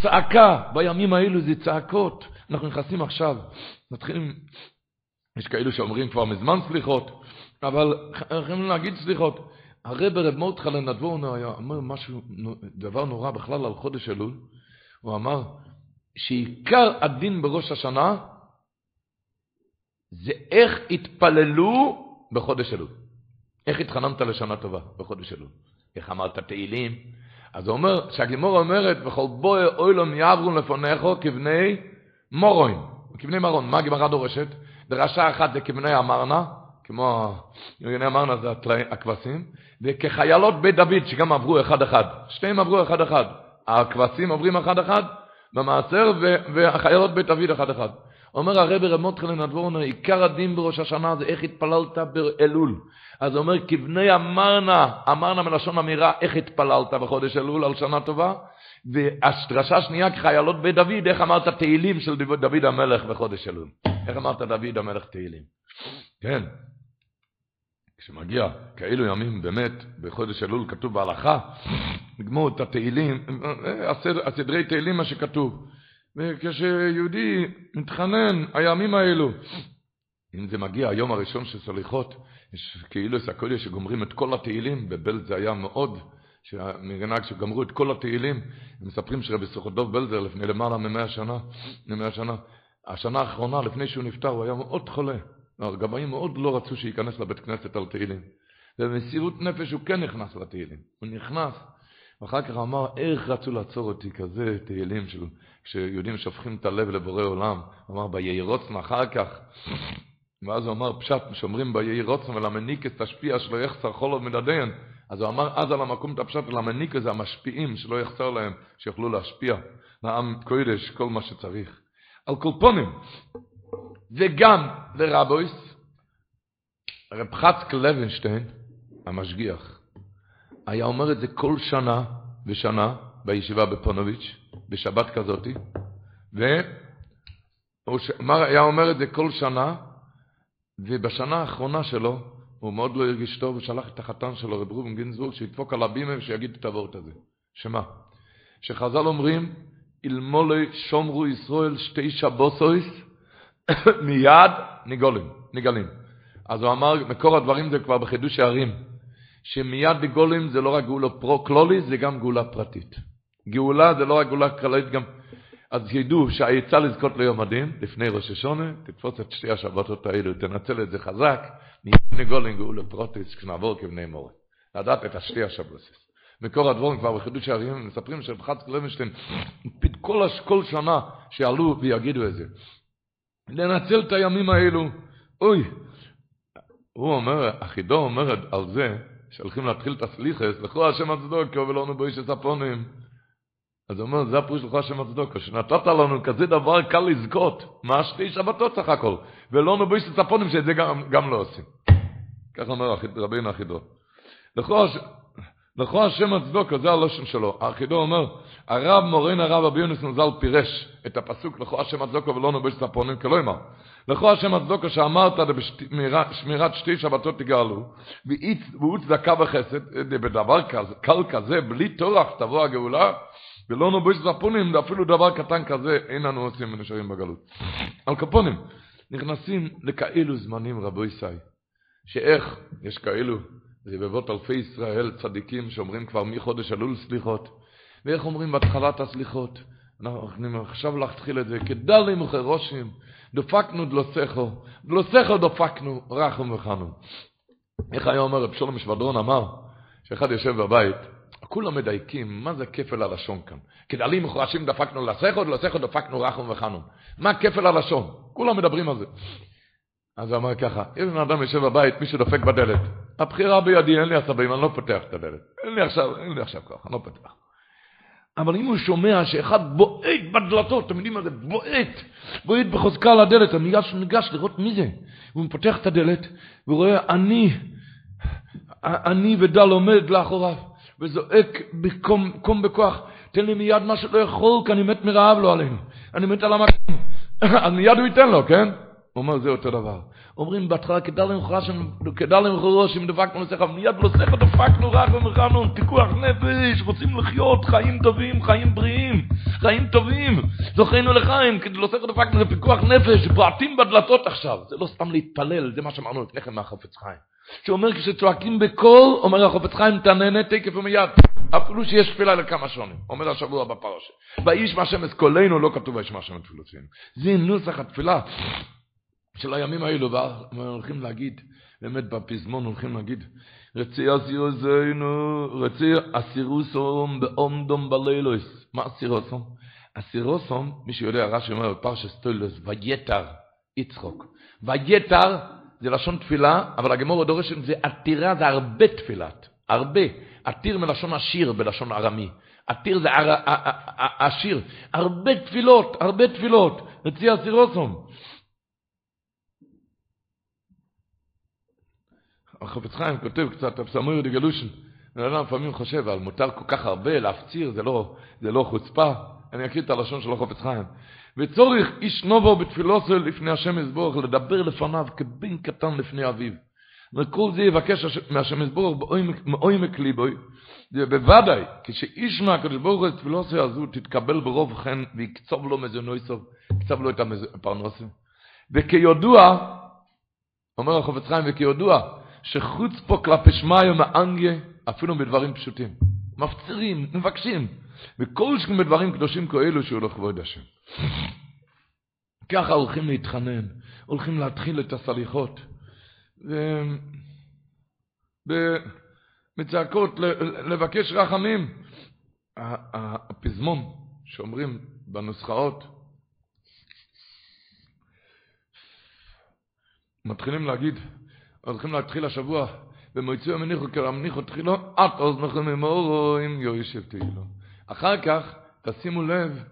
צעקה, בימים האלו זה צעקות. אנחנו נכנסים עכשיו, מתחילים, יש כאלו שאומרים כבר מזמן סליחות, אבל יכולים להגיד סליחות. הרב רב מורדכי לנדבורנו היה אומר משהו, דבר נורא בכלל על חודש אלול. הוא אמר שעיקר הדין בראש השנה זה איך התפללו בחודש אלול. איך התחננת לשנה טובה בחודש אלול. איך אמרת תהילים. אז הוא אומר, שהגימור אומרת, וכל בואי אוילום יעברון לפניך כבני מורוין, כבני מרון. מה הגמרא דורשת? דרשה אחת זה כבני המרנה, כמו יוני אמרנה זה הכבשים, וכחיילות בית דוד שגם עברו אחד אחד, שתיהם עברו אחד אחד, הכבשים עוברים אחד אחד במעשר והחיילות בית דוד אחד אחד. אומר הרב רב מותחלן הדבורנו, עיקר הדין בראש השנה זה איך התפללת באלול. אז הוא אומר, כבני אמרנה, אמרנה מלשון אמירה, איך התפללת בחודש אלול על שנה טובה, והדרשה השנייה, כחיילות בית דוד, איך אמרת תהילים של דוד המלך בחודש אלול. איך אמרת דוד המלך תהילים. כן, כשמגיע כאלו ימים, באמת, בחודש אלול כתוב בהלכה, נגמור את התהילים, הסדרי תהילים מה שכתוב. וכשיהודי מתחנן, הימים האלו, אם זה מגיע היום הראשון של סליחות, יש כאילו את הקודש שגומרים את כל התהילים, בבלז זה היה מאוד, מגנג שגמרו את כל התהילים, הם מספרים שרבי סוכדוב בלזר לפני למעלה ממאה שנה, ממאה שנה, השנה האחרונה לפני שהוא נפטר הוא היה מאוד חולה, הגבאים מאוד לא רצו שייכנס לבית כנסת על תהילים. ובמסירות נפש הוא כן נכנס לתהילים. הוא נכנס, ואחר כך אמר, איך רצו לעצור אותי כזה תהילים של... כשיהודים שופכים את הלב לבורא עולם. הוא אמר, ביהי רוצן אחר כך. ואז הוא אמר, פשט, שאומרים ביהי רוצן ולמניקס תשפיע שלא יחסר חולו מדדיין. אז הוא אמר, אז על המקום את הפשט, ולמניקס זה המשפיעים, שלא יחסר להם, שיוכלו להשפיע לעם קודש, כל מה שצריך. על קולפונים, וגם לרבויס, רב חצק לוינשטיין, המשגיח, היה אומר את זה כל שנה ושנה בישיבה בפונוביץ', בשבת כזאת, והוא היה אומר את זה כל שנה, ובשנה האחרונה שלו, הוא מאוד לא הרגיש טוב, הוא שלח את החתן שלו, רב רובן גינזבורג, שידפוק על הבימה ושיגיד את הוורט הזה. שמה? שחז"ל אומרים, אלמולי שומרו ישראל שתי שבוסויס, מיד נגולים, נגלים. אז הוא אמר, מקור הדברים זה כבר בחידוש הערים, שמיד נגולים זה לא רק גאולה פרו-קלולית, זה גם גאולה פרטית. גאולה זה לא רק גאולה כללית, גם... אז ידעו שהעצה לזכות ליום הדין, לפני ראש השונה, תתפוס את שתי השבתות האלו, תנצל את זה חזק, מיד נגולים גאולה פרוטיס, כשנעבור כבני מורה. לדעת את השתי השבתות. מקור הדבורים כבר בחידוש הערים, מספרים שרב קלבנשטיין, כל, כל שנה שעלו ויגידו את זה. לנצל את הימים האלו. אוי, הוא אומר, אחידו אומרת על זה, שהולכים להתחיל את הסליחס, לכו השם הצדוקו ולא נבואי שספונים. אז הוא אומר, זה הפירוש לך השם הצדוקו, שנתת לנו כזה דבר קל לזכות, מה שתי שבתות סך הכל, ולא נבויס לצפונים שאת זה גם, גם לא עושים. ככה אומר רבינו החידו. לכו השם הצדוקו, זה הלושן שלו. החידו אומר, הרב מורן הרב אבי יונס נזל פירש את הפסוק לכו השם הצדוקו ולא נבויס לצפונים, כלא אמר. לכו השם הצדוקו שאמרת בשמירת שתי שבתות תגאלו, והוא צדקה וחסד, בדבר קל כזה, בלי טורח תבוא הגאולה, ולא נובויס לפונים, אפילו דבר קטן כזה אין לנו עושים ונשארים בגלות. על קפונים, נכנסים לכאלו זמנים רבו ישי, שאיך יש כאלו, רבבות אלפי ישראל צדיקים שאומרים כבר מחודש אלול סליחות, ואיך אומרים בהתחלת הסליחות, אנחנו עכשיו להתחיל את זה, כדלי מוכרושים, דופקנו דלוסכו, דלוסכו דופקנו, רחום וחנו. איך היה אומר רב שולם שבדרון אמר, שאחד יושב בבית, כולם מדייקים, מה זה כפל הלשון כאן? כדלים מחורשים דפקנו לסכות, לסכות דפקנו רחום וחנום. מה כפל הלשון? כולם מדברים על זה. אז הוא אמר ככה, אם אדם יושב בבית, מי שדופק בדלת, הבחירה בידי, אין לי עשבים, אני לא פותח את הדלת. אין לי עכשיו, אין לי עכשיו כוח, אני לא פותח. אבל אם הוא שומע שאחד בועט בדלתות, אתם יודעים מה זה? בועט, בועט בחוזקה על הדלת, הוא ניגש, ניגש לראות מי זה. הוא פותח את הדלת, והוא רואה, אני, אני ודל עומד לאחוריו. וזועק בקום בכוח, תן לי מיד מה שלא יכול, כי אני מת מרעב לו עלינו. אני מת על המקום. אז מיד הוא ייתן לו, כן? הוא אומר, זה אותו דבר. אומרים בהתחלה, כדלם חרושים דפקנו לשיחה, מיד שיחה דפקנו רק ומכנו, פיקוח נפש, רוצים לחיות חיים טובים, חיים בריאים, חיים טובים, זוכינו לחיים, כדי שיחה דפקנו, זה פיקוח נפש, פרטים בדלתות עכשיו, זה לא סתם להתפלל, זה מה שאמרנו לפני כן מהחפץ חיים. שאומר כשצועקים בקול, אומר החופץ חיים, תעננה תקף ומיד. אפילו שיש תפילה לכמה שונים. אומר השבוע בפרשה. באיש מה שם אסכולנו, לא כתוב באיש מה שם תפילותינו. זה נוסח התפילה של הימים האלו, והולכים להגיד, באמת בפזמון הולכים להגיד, רצי אסירוסנו, רצי אסירוסום בעומדום בלילוס. מה אסירוסום? אסירוסום, מי שיודע, רש"י אומר בפרשס טוילוס, ויתר יצחוק. ויתר זה לשון תפילה, אבל הגמור דורש זה עתירה, זה הרבה תפילת, הרבה. עתיר מלשון עשיר בלשון ארמי. עתיר זה עשיר. הרבה תפילות, הרבה תפילות. נציע סירוסום. החפץ חיים כותב קצת, הפסמויר דגלושן. בן אדם לפעמים חושב על מותר כל כך הרבה להפציר, זה לא, זה לא חוצפה. אני אקריא את הלשון של החפץ חיים. וצורך איש נובו בתפילוסו לפני השם יזבורך לדבר לפניו כבן קטן לפני אביו. וכל זה יבקש מהשם יזבורך מעומק ליבוי. בוודאי, כשאיש מהקדוש ברוך הוא תפילוסו הזו תתקבל ברוב חן ויקצוב לו מזונוי סוף, יקצוב לו את הפרנסה. וכידוע, אומר החופץ חיים, וכידוע, שחוץ פה כלפי שמאיו מאנגיה, אפילו בדברים פשוטים. מפצירים, מבקשים. וכל שכם בדברים קדושים כאלו שהוא לא כבוד השם. ככה הולכים להתחנן, הולכים להתחיל את הסליחות. בצעקות לבקש רחמים. הפזמון שאומרים בנוסחאות, מתחילים להגיד, הולכים להתחיל השבוע, במועצו המניחו כרמניחו תחילו, את אוזנכם ממורו עם יוישב תהילו. אחר כך, תשימו לב,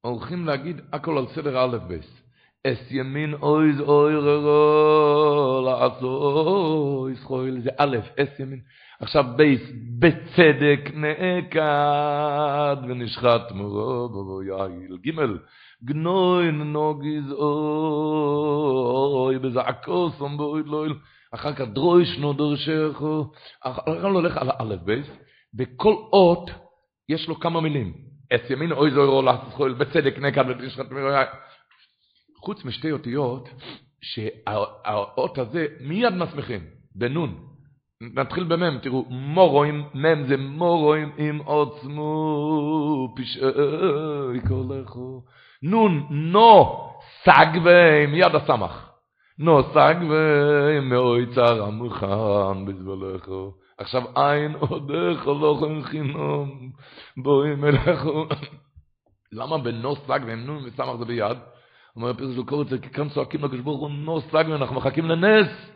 הולכים להגיד הכל על סדר א' בייס. אס ימין אויז אויררו לעשו ישחויל, זה א', אס ימין. עכשיו בייס, בצדק נעקד ונשחט מורו בבו יעיל. ג' גנוי נוגיז אוי בזעקו סומבויד לויל. אחר כך דרויש נו דורשךו. אחר כך הולך על א' בייס, בכל אות יש לו כמה מילים. אס ימין אוי זו ירו לעשות בצדק נקד ותשחט מירה. חוץ משתי אותיות, שהאות הזה מיד מסמיכים, בנון. נתחיל במם, תראו, מורוים, מם זה מורוים עם עוצמו, פשעי כולכו. נון, נו, סגווי, מיד הסמך. נו, סגווי, מאוי צר המוכן בזבולכו. עכשיו אין עודך הלוכם חינום, בואי מלאכו. למה בנו סג והם נו וסמך זה ביד? אומר הפרס של קורץ, כי כאן צועקים לקדוש ברוך הוא נו סג ואנחנו מחכים לנס.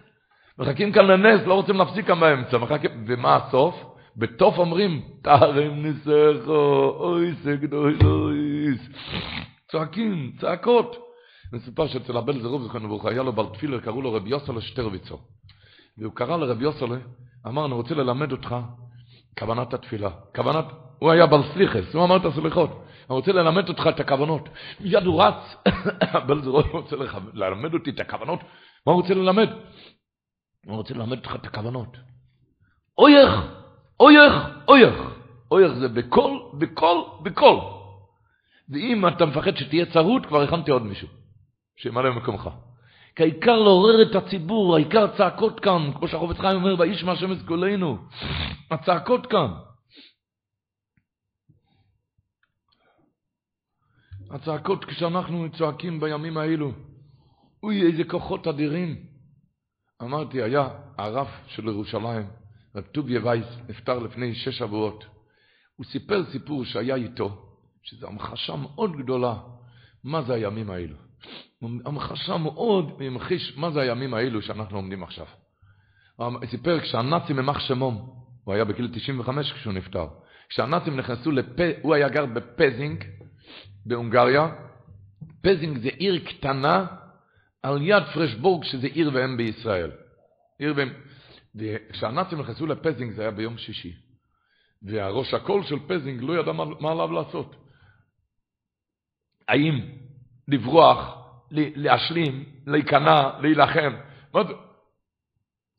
מחכים כאן לנס, לא רוצים להפסיק כאן באמצע. מחכים, ומה הסוף? בתוף אומרים, תרם ניסךו, אוי זה גדול אויס. צועקים, צעקות. מסופר שאצל הבן זרוב זכרנו ברוך היה לו בר תפילה, קראו לו רבי יוסלה שטרוויצו. והוא קרא לרבי יוסלה, אמר, אני רוצה ללמד אותך כוונת התפילה. כוונת, הוא היה בר סליחס, הוא אמר את הסליחות. אני רוצה ללמד אותך את הכוונות. מיד הוא רץ, הבן זרוב רוצה ללמד אותי את הכוונות. מה הוא רוצה ללמד? הוא רוצה ללמד אותך את הכוונות. אויך, אויך, אויך. אויך זה בכל, בכל, בכל. ואם אתה מפחד שתהיה צרות, כבר הכנתי עוד מישהו, שימלא במקומך. כי העיקר לעורר את הציבור, העיקר הצעקות כאן, כמו שהחופץ חיים אומר, באיש מהשם אסכולנו. הצעקות כאן. הצעקות כשאנחנו צועקים בימים האלו, אוי, איזה כוחות אדירים. אמרתי, היה הרב של ירושלים, רב טוביה וייס, נפטר לפני שש שבועות. הוא סיפר סיפור שהיה איתו, שזו המחשה מאוד גדולה, מה זה הימים האלו. המחשה מאוד ממחיש מה זה הימים האלו שאנחנו עומדים עכשיו. הוא סיפר כשהנאצים ימח שמום, הוא היה בגיל 95 כשהוא נפטר, כשהנאצים נכנסו לפ... הוא היה גר בפזינג, בהונגריה, פזינג זה עיר קטנה על יד פרשבורג שזה עיר ואם בישראל. עיר ואם. וכשהנאצים נכנסו לפזינג זה היה ביום שישי. והראש הקהל של פזינג לא ידע מה, מה עליו לעשות. האם לברוח, להשלים, להיכנע, להילחם.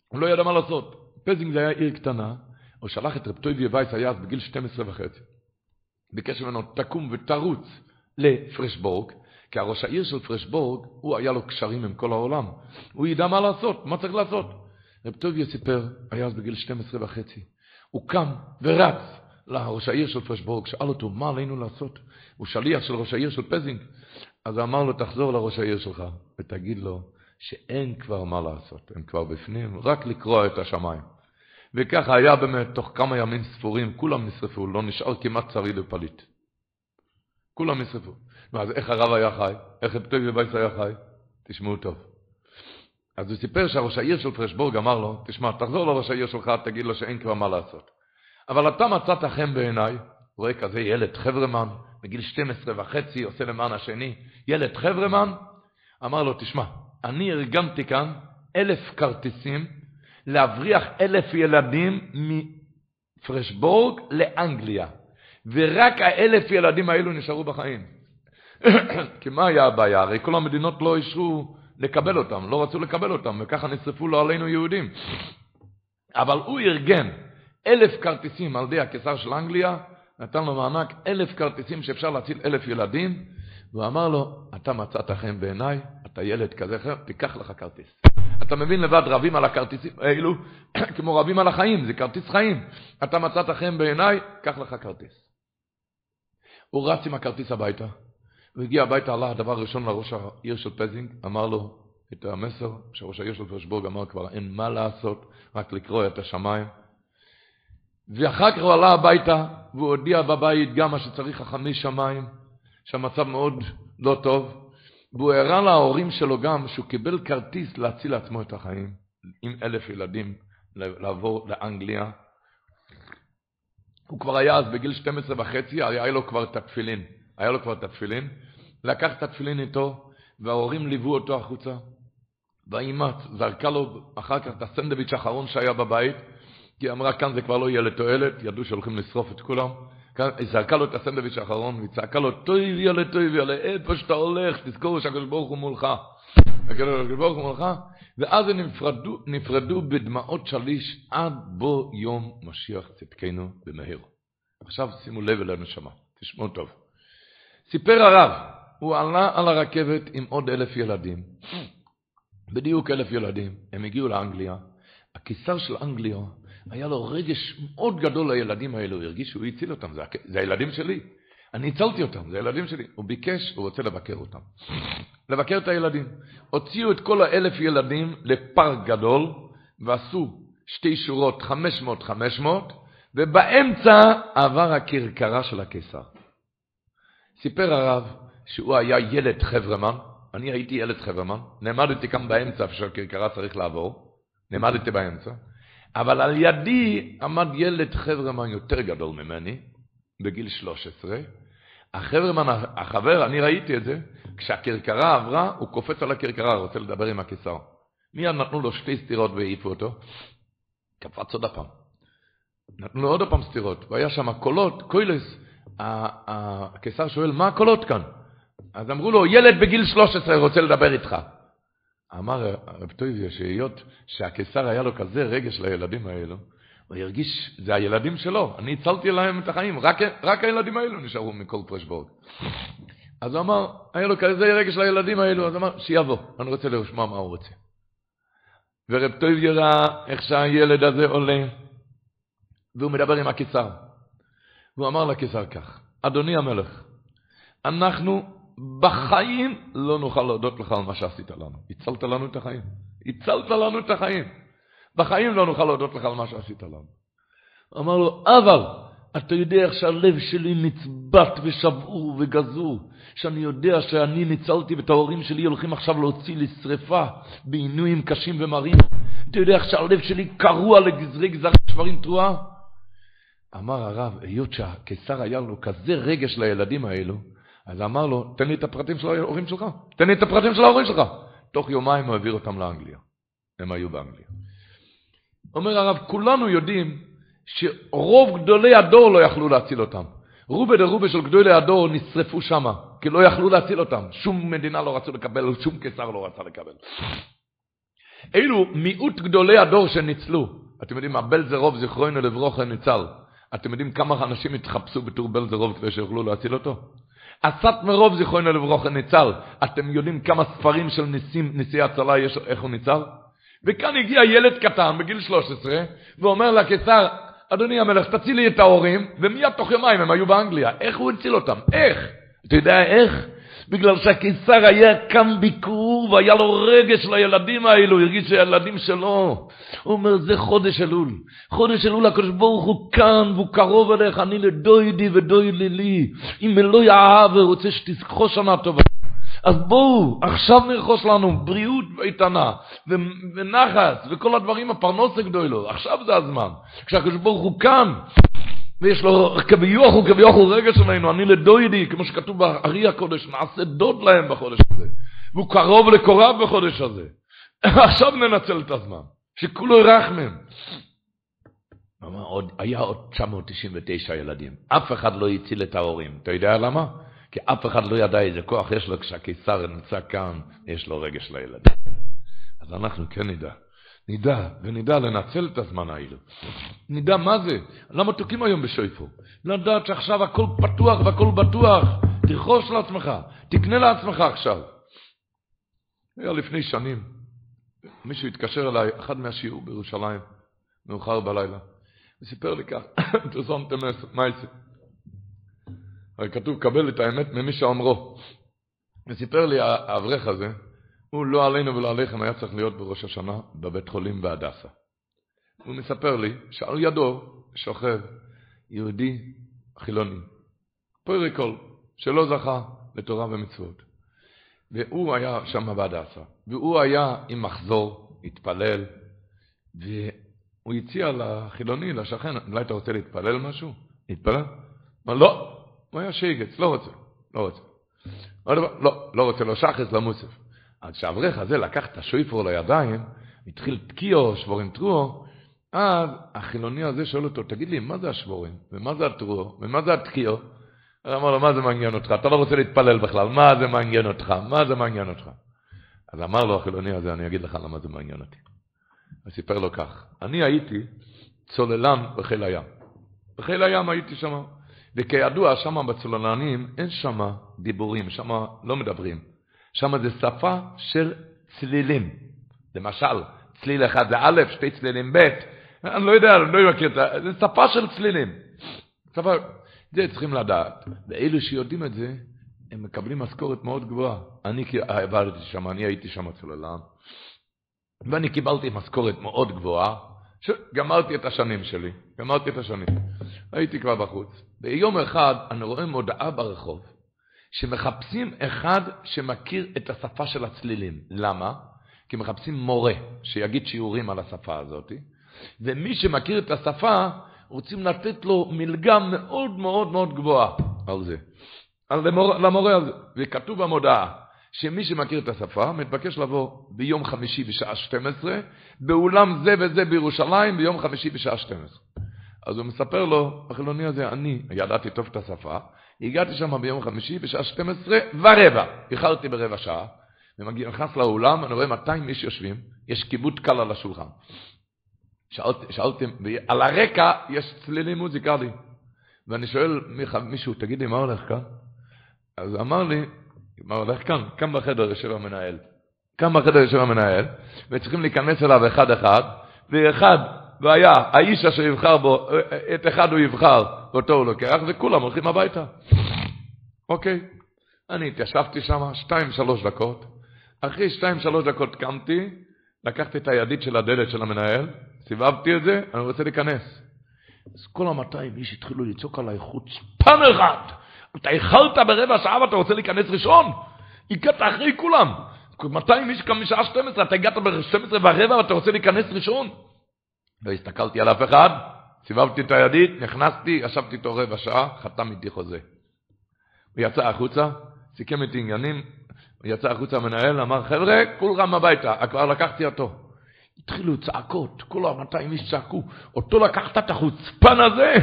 הוא לא ידע מה לעשות. פזינג זה היה עיר קטנה, הוא שלח את רב טויבי וייס היה אז בגיל 12 וחצי. ביקש ממנו, תקום ותרוץ לפרשבורג, כי הראש העיר של פרשבורג, הוא היה לו קשרים עם כל העולם. הוא ידע מה לעשות, מה צריך לעשות. רב טוביה סיפר, היה אז בגיל 12 וחצי. הוא קם ורץ לראש העיר של פרשבורג, שאל אותו, מה עלינו לעשות? הוא שליח של ראש העיר של פזינג. אז אמר לו, תחזור לראש העיר שלך, ותגיד לו שאין כבר מה לעשות, הם כבר בפנים, רק לקרוע את השמיים. וככה היה באמת, תוך כמה ימים ספורים, כולם נשרפו, לא נשאר כמעט שריד ופליט. כולם נשרפו. ואז איך הרב היה חי? איך אפטבי בייס היה חי? תשמעו טוב. אז הוא סיפר שהראש העיר של פרשבורג אמר לו, תשמע, תחזור לראש העיר שלך, תגיד לו שאין כבר מה לעשות. אבל אתה מצאת חן בעיניי, רואה כזה ילד חברמן, בגיל 12 וחצי, עושה למען השני, ילד חברמן, אמר לו, תשמע, אני ארגנתי כאן אלף כרטיסים להבריח אלף ילדים מפרשבורג לאנגליה, ורק האלף ילדים האלו נשארו בחיים. כי מה היה הבעיה? הרי כל המדינות לא אישרו לקבל אותם, לא רצו לקבל אותם, וככה נשרפו לו עלינו יהודים. אבל הוא ארגן אלף כרטיסים על ידי הקיסר של אנגליה, נתן לו מענק אלף כרטיסים שאפשר להציל אלף ילדים, והוא אמר לו, אתה מצאת חן בעיניי, אתה ילד כזה אחר, תיקח לך כרטיס. אתה מבין לבד, רבים על הכרטיסים האלו, כמו רבים על החיים, זה כרטיס חיים. אתה מצאת חן בעיניי, קח לך כרטיס. הוא רץ עם הכרטיס הביתה, הוא הגיע הביתה, עלה הדבר הראשון לראש העיר של פזינג, אמר לו את המסר שראש העיר של פרשבורג אמר כבר, אין מה לעשות, רק לקרוא את השמיים. ואחר כך הוא עלה הביתה, והוא הודיע בבית גם מה שצריך החמש שמיים, שהמצב מאוד לא טוב, והוא הראה להורים שלו גם שהוא קיבל כרטיס להציל לעצמו את החיים, עם אלף ילדים, לעבור לאנגליה. הוא כבר היה אז בגיל 12 וחצי, היה לו כבר את התפילין, היה לו כבר את התפילין, לקח את התפילין איתו, וההורים ליוו אותו החוצה, והאימא זרקה לו אחר כך את הסנדוויץ' האחרון שהיה בבית, כי אמרה, כאן זה כבר לא יהיה לתועלת, ידעו שהולכים לשרוף את כולם. היא זרקה לו את הסנדוויץ' האחרון, והיא צעקה לו, טוב ילד, טוב ילד, איפה שאתה הולך, תזכור שהקדוש ברוך הוא מולך. הקדוש ברוך הוא מולך. ואז הם נפרדו, נפרדו בדמעות שליש עד בוא יום משיח צדקנו במהר. עכשיו שימו לב אל הנשמה, תשמעו טוב. סיפר הרב, הוא עלה על הרכבת עם עוד אלף ילדים. בדיוק אלף ילדים. הם הגיעו לאנגליה. הקיסר של אנגליה היה לו רגש מאוד גדול לילדים האלו, הוא הרגיש שהוא הציל אותם, זה, זה הילדים שלי. אני הצלתי אותם, זה הילדים שלי. הוא ביקש, הוא רוצה לבקר אותם. לבקר את הילדים. הוציאו את כל האלף ילדים לפארק גדול, ועשו שתי שורות, 500-500, ובאמצע עבר הכרכרה של הקיסר. סיפר הרב שהוא היה ילד חברמן, אני הייתי ילד חברמן, נעמדתי כאן באמצע, שהכרכרה צריך לעבור, נעמדתי באמצע, אבל על ידי עמד ילד חברמן יותר גדול ממני, בגיל 13. החברמן, החבר, אני ראיתי את זה, כשהכרכרה עברה, הוא קופץ על הכרכרה, רוצה לדבר עם הקיסר. מיד נתנו לו שתי סטירות והעיפו אותו. קפץ עוד הפעם. נתנו לו עוד פעם סטירות, והיה שם קולות, קוילס. הקיסר שואל, מה הקולות כאן? אז אמרו לו, ילד בגיל 13 רוצה לדבר איתך. אמר הרב טויביה שהיות שהקיסר היה לו כזה רגש לילדים האלו, הוא הרגיש, זה הילדים שלו, אני הצלתי להם את החיים, רק, רק הילדים האלו נשארו מכל פרשבורג. אז הוא אמר, היה לו כזה רגש לילדים האלו, אז הוא אמר, שיבוא, אני רוצה לשמוע מה הוא רוצה. ורב טויביה ראה איך שהילד הזה עולה, והוא מדבר עם הקיסר. והוא אמר לקיסר כך, אדוני המלך, אנחנו בחיים לא נוכל להודות לך על מה שעשית לנו. הצלת לנו את החיים. הצלת לנו את החיים. בחיים לא נוכל להודות לך על מה שעשית לנו. אמר לו, אבל אתה יודע איך שהלב שלי נצבט ושבור וגזור, שאני יודע שאני ניצלתי ואת ההורים שלי הולכים עכשיו להוציא לשרפה בעינויים קשים ומרים. אתה יודע איך שהלב שלי קרוע לגזרי גזרי שברים תרועה? אמר הרב, היות שהקיסר היה לו כזה רגש לילדים האלו, אז אמר לו, תן לי את הפרטים של ההורים שלך, תן לי את הפרטים של ההורים שלך. תוך יומיים הוא העביר אותם לאנגליה. הם היו באנגליה. אומר הרב, כולנו יודעים שרוב גדולי הדור לא יכלו להציל אותם. רובה דרובה של גדולי הדור נשרפו שמה, כי לא יכלו להציל אותם. שום מדינה לא רצו לקבל, שום קיסר לא רצה לקבל. אלו מיעוט גדולי הדור שניצלו. אתם יודעים, הבלזרוב זיכרונו לברוכה ניצל. אתם יודעים כמה אנשים התחפשו בתור בלזרוב כדי שיוכלו להציל אותו? אסת מרוב זיכרונו לברוכה ניצל. אתם יודעים כמה ספרים של ניסים, ניסי הצלה יש, איך הוא ניצל? וכאן הגיע ילד קטן בגיל 13, ואומר לקיסר, אדוני המלך, תציל לי את ההורים, ומיד תוך יומיים הם היו באנגליה. איך הוא הציל אותם? איך? אתה יודע איך? בגלל שהקיסר היה כאן ביקור והיה לו רגש לילדים האלו, הרגיש שהילדים שלו. הוא אומר, זה חודש אלול. חודש אלול, הקדוש ברוך הוא כאן והוא קרוב אליך, אני לדוידי ודוידי לי. אם אלוהי אהב ורוצה שתזכו שנה טובה. אז בואו, עכשיו נרכוש לנו בריאות איתנה, ונחס, וכל הדברים, הפרנוס הגדולו, עכשיו זה הזמן. כשהקדוש ברוך הוא כאן, ויש לו כביוח וכביוח הוא רגש עלינו, אני לדוידי, כמו שכתוב בארי הקודש, נעשה דוד להם בחודש הזה. והוא קרוב לקורב בחודש הזה. עכשיו ננצל את הזמן, שכולו ירחמם. עוד, היה עוד 999 ילדים, אף אחד לא הציל את ההורים. אתה יודע למה? כי אף אחד לא ידע איזה כוח יש לו כשהקיסר נמצא כאן, יש לו רגש לילדים. אז אנחנו כן נדע. נדע, ונדע לנצל את הזמן האלו. נדע מה זה, למה תוקעים היום בשויפו? לדעת שעכשיו הכל פתוח והכל בטוח, תרכוש לעצמך, תקנה לעצמך עכשיו. היה לפני שנים, מישהו התקשר אליי, אחד מהשיעור בירושלים, מאוחר בלילה, וסיפר לי כך, תזונתם מייסי. הרי כתוב, קבל את האמת ממי שאומרו. וסיפר לי האברך הזה, הוא לא עלינו ולא עליכם היה צריך להיות בראש השנה בבית חולים בהדסה. הוא מספר לי שעל ידו שוכב יהודי חילוני, פויריקול, שלא זכה לתורה ומצוות. והוא היה שם בהדסה, והוא היה עם מחזור, התפלל, והוא הציע לחילוני, לשכן, אולי אתה רוצה להתפלל משהו? להתפלל? אמר, לא, הוא היה שייגץ, לא רוצה, לא רוצה. לא, לא רוצה, לא שחס, לא מוסף. אז כשהאברך הזה לקח את השויפור לידיים, התחיל תקיעו, שבורים טרועו, אז החילוני הזה שואל אותו, תגיד לי, מה זה השבורים? ומה זה הטרועו? ומה זה התקיעו? הוא אמר לו, מה זה מעניין אותך? אתה לא רוצה להתפלל בכלל, מה זה מעניין אותך? מה זה מעניין אותך? אז אמר לו החילוני הזה, אני אגיד לך למה זה מעניין אותי. הוא סיפר לו כך, אני הייתי צוללן בחיל הים. בחיל הים הייתי שם, וכידוע, שם בצוללנים אין שם דיבורים, שם לא מדברים. שם זה שפה של צלילים. למשל, צליל אחד זה א', שתי צלילים ב', אני לא יודע, אני לא מכיר את זה, זה שפה של צלילים. שפה, זה צריכים לדעת. ואלו שיודעים את זה, הם מקבלים משכורת מאוד גבוהה. אני עברתי שם, אני הייתי שם צוללן, ואני קיבלתי משכורת מאוד גבוהה, גמרתי את השנים שלי, גמרתי את השנים. הייתי כבר בחוץ. ביום אחד אני רואה מודעה ברחוב, שמחפשים אחד שמכיר את השפה של הצלילים. למה? כי מחפשים מורה שיגיד שיעורים על השפה הזאת, ומי שמכיר את השפה, רוצים לתת לו מלגה מאוד מאוד מאוד גבוהה על זה. על למור, למורה הזה. וכתוב במודעה, שמי שמכיר את השפה, מתבקש לבוא ביום חמישי בשעה 12, באולם זה וזה בירושלים, ביום חמישי בשעה 12. אז הוא מספר לו, החילוני הזה, אני ידעתי טוב את השפה, הגעתי שם ביום חמישי בשעה 12 ורבע, איחרתי ברבע שעה, ונכנס לאולם, אני רואה 200 איש יושבים, יש כיבוד קל על השולחן. שאלתם, שאלתם, על הרקע יש צלילים מוזיקליים. ואני שואל מישהו, תגיד לי, מה הולך כאן? אז אמר לי, מה הולך כאן? כאן בחדר יושב המנהל. כאן בחדר יושב המנהל, וצריכים להיכנס אליו אחד-אחד, ואחד, והיה, האיש אשר יבחר בו, את אחד הוא יבחר, ואותו הוא לוקח, וכולם הולכים הביתה. אוקיי. אני התיישבתי שם שתיים, שלוש דקות. אחרי שתיים, שלוש דקות קמתי, לקחתי את הידית של הדלת של המנהל, סיבבתי את זה, אני רוצה להיכנס. אז כל המאתיים איש התחילו לצעוק עליי חוצפן אחד. אתה איחרת ברבע שעה ואתה רוצה להיכנס ראשון? הגעת אחרי כולם. 200 איש קם משעה 12, אתה הגעת ב-12 ורבע ואתה רוצה להיכנס ראשון? לא הסתכלתי על אף אחד, סיבבתי את הידית, נכנסתי, ישבתי איתו רבע שעה, חתם איתי חוזה. הוא יצא החוצה, סיכם איתי עניינים, הוא יצא החוצה המנהל, אמר, חבר'ה, כולכם הביתה, כבר לקחתי אותו. התחילו צעקות, כל ה-200 איש צעקו, אותו לקחת את החוצפן הזה,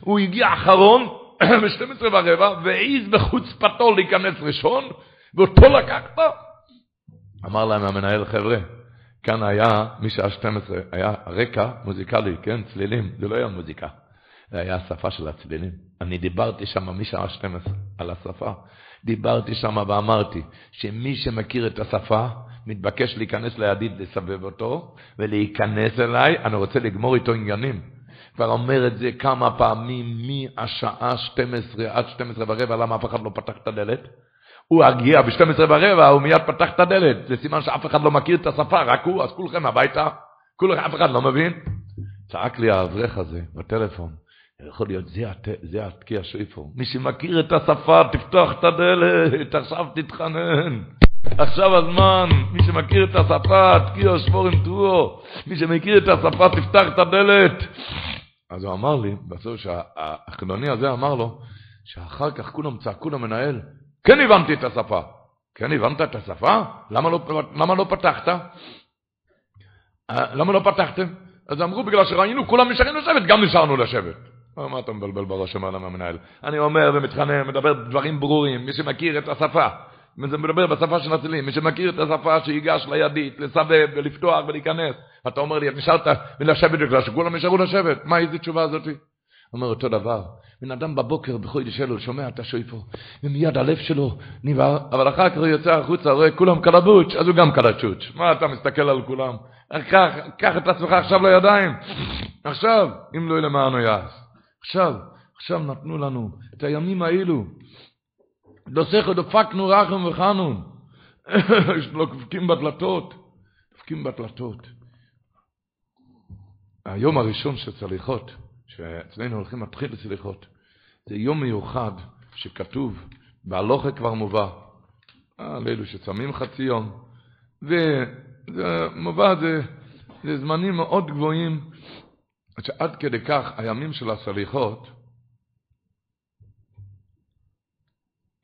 הוא הגיע אחרון, ב-12 ורבע, והעז בחוצפתו להיכנס ראשון, ואותו לקחת? אמר להם המנהל, חבר'ה, כאן היה, משעה 12, היה רקע מוזיקלי, כן, צלילים, זה לא היה מוזיקה, זה היה השפה של הצלילים. אני דיברתי שם משעה 12 על השפה. דיברתי שם ואמרתי שמי שמכיר את השפה, מתבקש להיכנס לידיד לסבב אותו, ולהיכנס אליי, אני רוצה לגמור איתו עניינים. כבר אומר את זה כמה פעמים מהשעה 12 עד 12 ורבע, למה אף אחד לא פתח את הדלת? הוא הגיע ב-12 ורבע, הוא מיד פתח את הדלת. זה סימן שאף אחד לא מכיר את השפה, רק הוא, אז כולכם הביתה. כולכם, אף אחד לא מבין. צעק לי האברך הזה בטלפון, יכול להיות, זה, הת... זה התקיע שויפו. מי שמכיר את השפה, תפתח את הדלת, עכשיו תתחנן. עכשיו הזמן, מי שמכיר את השפה, תקיע שבור עם טרור. מי שמכיר את השפה, תפתח את הדלת. אז הוא אמר לי, בסוף שהחילוני הזה אמר לו, שאחר כך כולם צעקו למנהל, כן הבנתי את השפה. כן הבנת את השפה? למה לא, למה לא פתחת? למה לא פתחתם? אז אמרו, בגלל שראינו, כולם נשארים לשבת, גם נשארנו לשבת. מה אתה מבלבל בראש אמר למה המנהל? אני אומר ומתחנן, מדבר דברים ברורים, מי שמכיר את השפה, זה מדבר בשפה של הצילים, מי שמכיר את השפה שיגש לידית, לסבב ולפתוח ולהיכנס. אתה אומר לי, נשארת ולשבת בגלל שכולם נשארו לשבת, מה איזה תשובה הזאתי? אומר אותו דבר, בן אדם בבוקר בחודש אלול שומע את השויפו, ומיד הלב שלו נבער, אבל אחר כך הוא יוצא החוצה, רואה כולם קלבוץ', אז הוא גם קלצ'וץ'. מה אתה מסתכל על כולם? קח, את עצמך עכשיו לידיים. עכשיו, אם לא למענו יעש. עכשיו, עכשיו נתנו לנו את הימים האלו. דוסך דפקנו רחם וחנון. דופקים בדלתות, דופקים בדלתות. היום הראשון של סליחות, שאצלנו הולכים להתחיל לסליחות, זה יום מיוחד שכתוב, בהלוכה כבר מובא, על אלו שצמים חצי יום, וזה מובא, זה, זה זמנים מאוד גבוהים. שעד כדי כך הימים של הסליחות,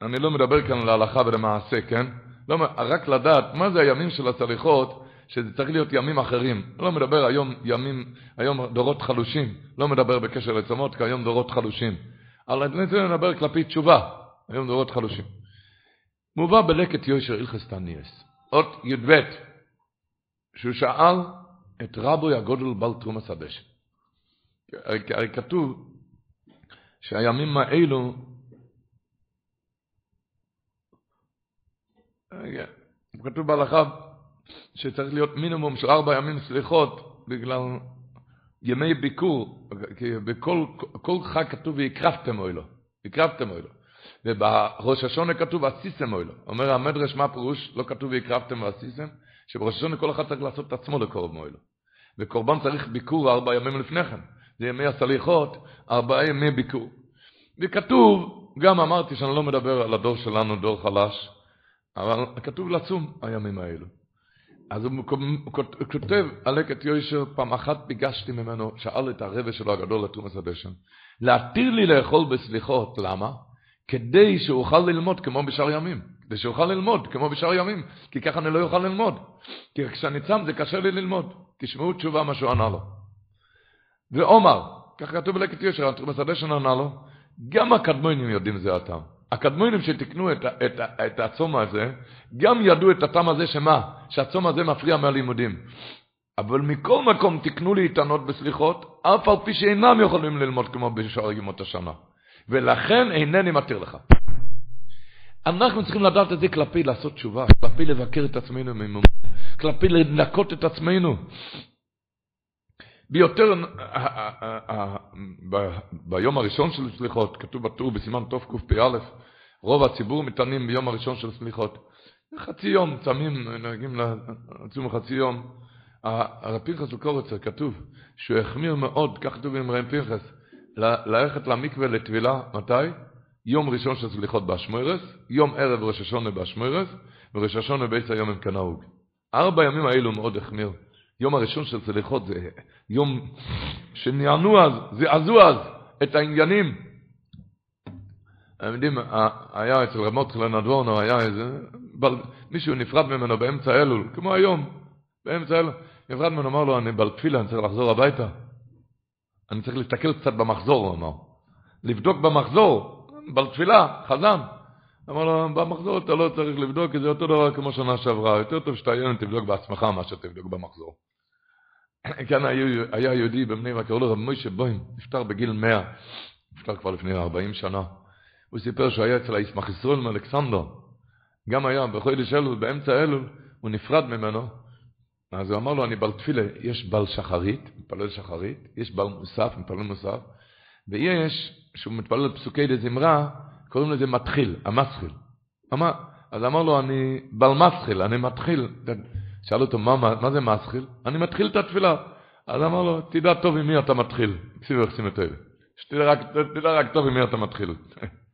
אני לא מדבר כאן להלכה ולמעשה, כן? לא, רק לדעת מה זה הימים של הסליחות, שזה צריך להיות ימים אחרים. לא מדבר היום ימים, היום דורות חלושים, לא מדבר בקשר לצומות, כי היום דורות חלושים. אבל אני רוצה לדבר כלפי תשובה, היום דורות חלושים. מובא בלקט יושר הלכס תניאס, אות י"ב, שהוא שאל את רבוי הגודל בל תרומס הדשא. הרי כתוב שהימים האלו, כתוב בהלכה שצריך להיות מינימום של ארבע ימים סליחות בגלל ימי ביקור, כי בכל כל חג כתוב והקרבתם אוילו, הקרבתם אוילו. ובראש השונה כתוב עשיסם אוילו. אומר המדרש מה פירוש, לא כתוב והקרבתם ועשיסם, שבראש השונה כל אחד צריך לעשות את עצמו לקורב מוילו. וקורבן צריך ביקור ארבע ימים לפני כן. זה ימי הסליחות, ארבעה ימי ביקור. וכתוב, גם אמרתי שאני לא מדבר על הדור שלנו, דור חלש, אבל כתוב לצום הימים האלו. אז הוא כותב על לקט יושר, פעם אחת ביקשתי ממנו, שאל את הרבה שלו הגדול לתרומס הדשן, להתיר לי לאכול בסליחות, למה? כדי שאוכל ללמוד כמו בשאר ימים. כדי שאוכל ללמוד כמו בשאר ימים, כי ככה אני לא אוכל ללמוד. כי כשאני צם זה קשה לי ללמוד. תשמעו תשובה מה שהוא ענה לו. ועומר, כך כתוב בלקט יושר, התרומס הדשן ענה לו, גם הקדמונים יודעים זה הטעם. הקדמונים שתיקנו את, את, את הצום הזה, גם ידעו את הטעם הזה שמה? שהצום הזה מפריע מהלימודים. אבל מכל מקום תיקנו להתענות בסליחות, אף על פי שאינם יכולים ללמוד כמו בשאר ימות השנה. ולכן אינני מתיר לך. אנחנו צריכים לדעת את זה כלפי לעשות תשובה, כלפי לבקר את עצמנו כלפי לנקות את עצמנו. ביותר, ביום הראשון של סליחות, כתוב בטור בסימן תקפ"א, רוב הציבור מתענים ביום הראשון של סליחות. חצי יום, צמים, נהגים לצום חצי יום. הרב פנחס לקורצר כתוב שהוא החמיר מאוד, כך כתוב עם רב פנחס, ללכת למקווה לטבילה, מתי? יום ראשון של סליחות באשמוירס, יום ערב ראש השונה באשמוירס, וראש השונה בעץ היום הם כנהוג. ארבע ימים האלו מאוד החמיר. יום הראשון של סליחות זה יום שנענו אז, זעזו אז את העניינים. אתם יודעים, היה אצל רב מותחלן אדבורנו, היה איזה, מישהו נפרד ממנו באמצע אלול, כמו היום, באמצע אלול, נפרד ממנו, אמר לו, אני בעל תפילה, אני צריך לחזור הביתה. אני צריך להסתכל קצת במחזור, הוא אמר. לבדוק במחזור, בעל תפילה, חזן. אמר לו, במחזור אתה לא צריך לבדוק, כי זה אותו דבר כמו שנה שעברה. יותר טוב ילד תבדוק בעצמך מאשר תבדוק במחזור. כאן היה יהודי בבני ברק, קראו לו רב מוישה בוים, נפטר בגיל 100, נפטר כבר לפני 40 שנה. הוא סיפר שהוא היה אצל הישמח ישראל מאלכסנדר. גם היה בחודש אלול, באמצע אלול, הוא נפרד ממנו. אז הוא אמר לו, אני בעל תפילה, יש בעל שחרית, מתפלל שחרית, יש בעל מוסף, מתפלל מוסף, ויש, שהוא מתפלל פסוקי דזמרה, קוראים לזה מתחיל, המסחיל. אז אמר לו, אני בעל מסחיל, אני מתחיל. שאל אותו, מה, מה, זה מסחיל? אני מתחיל את התפילה. אז אמר לו, תדע טוב עם מי אתה מתחיל. יחסים את אלה. שתדע רק, תדע רק טוב עם מי אתה מתחיל.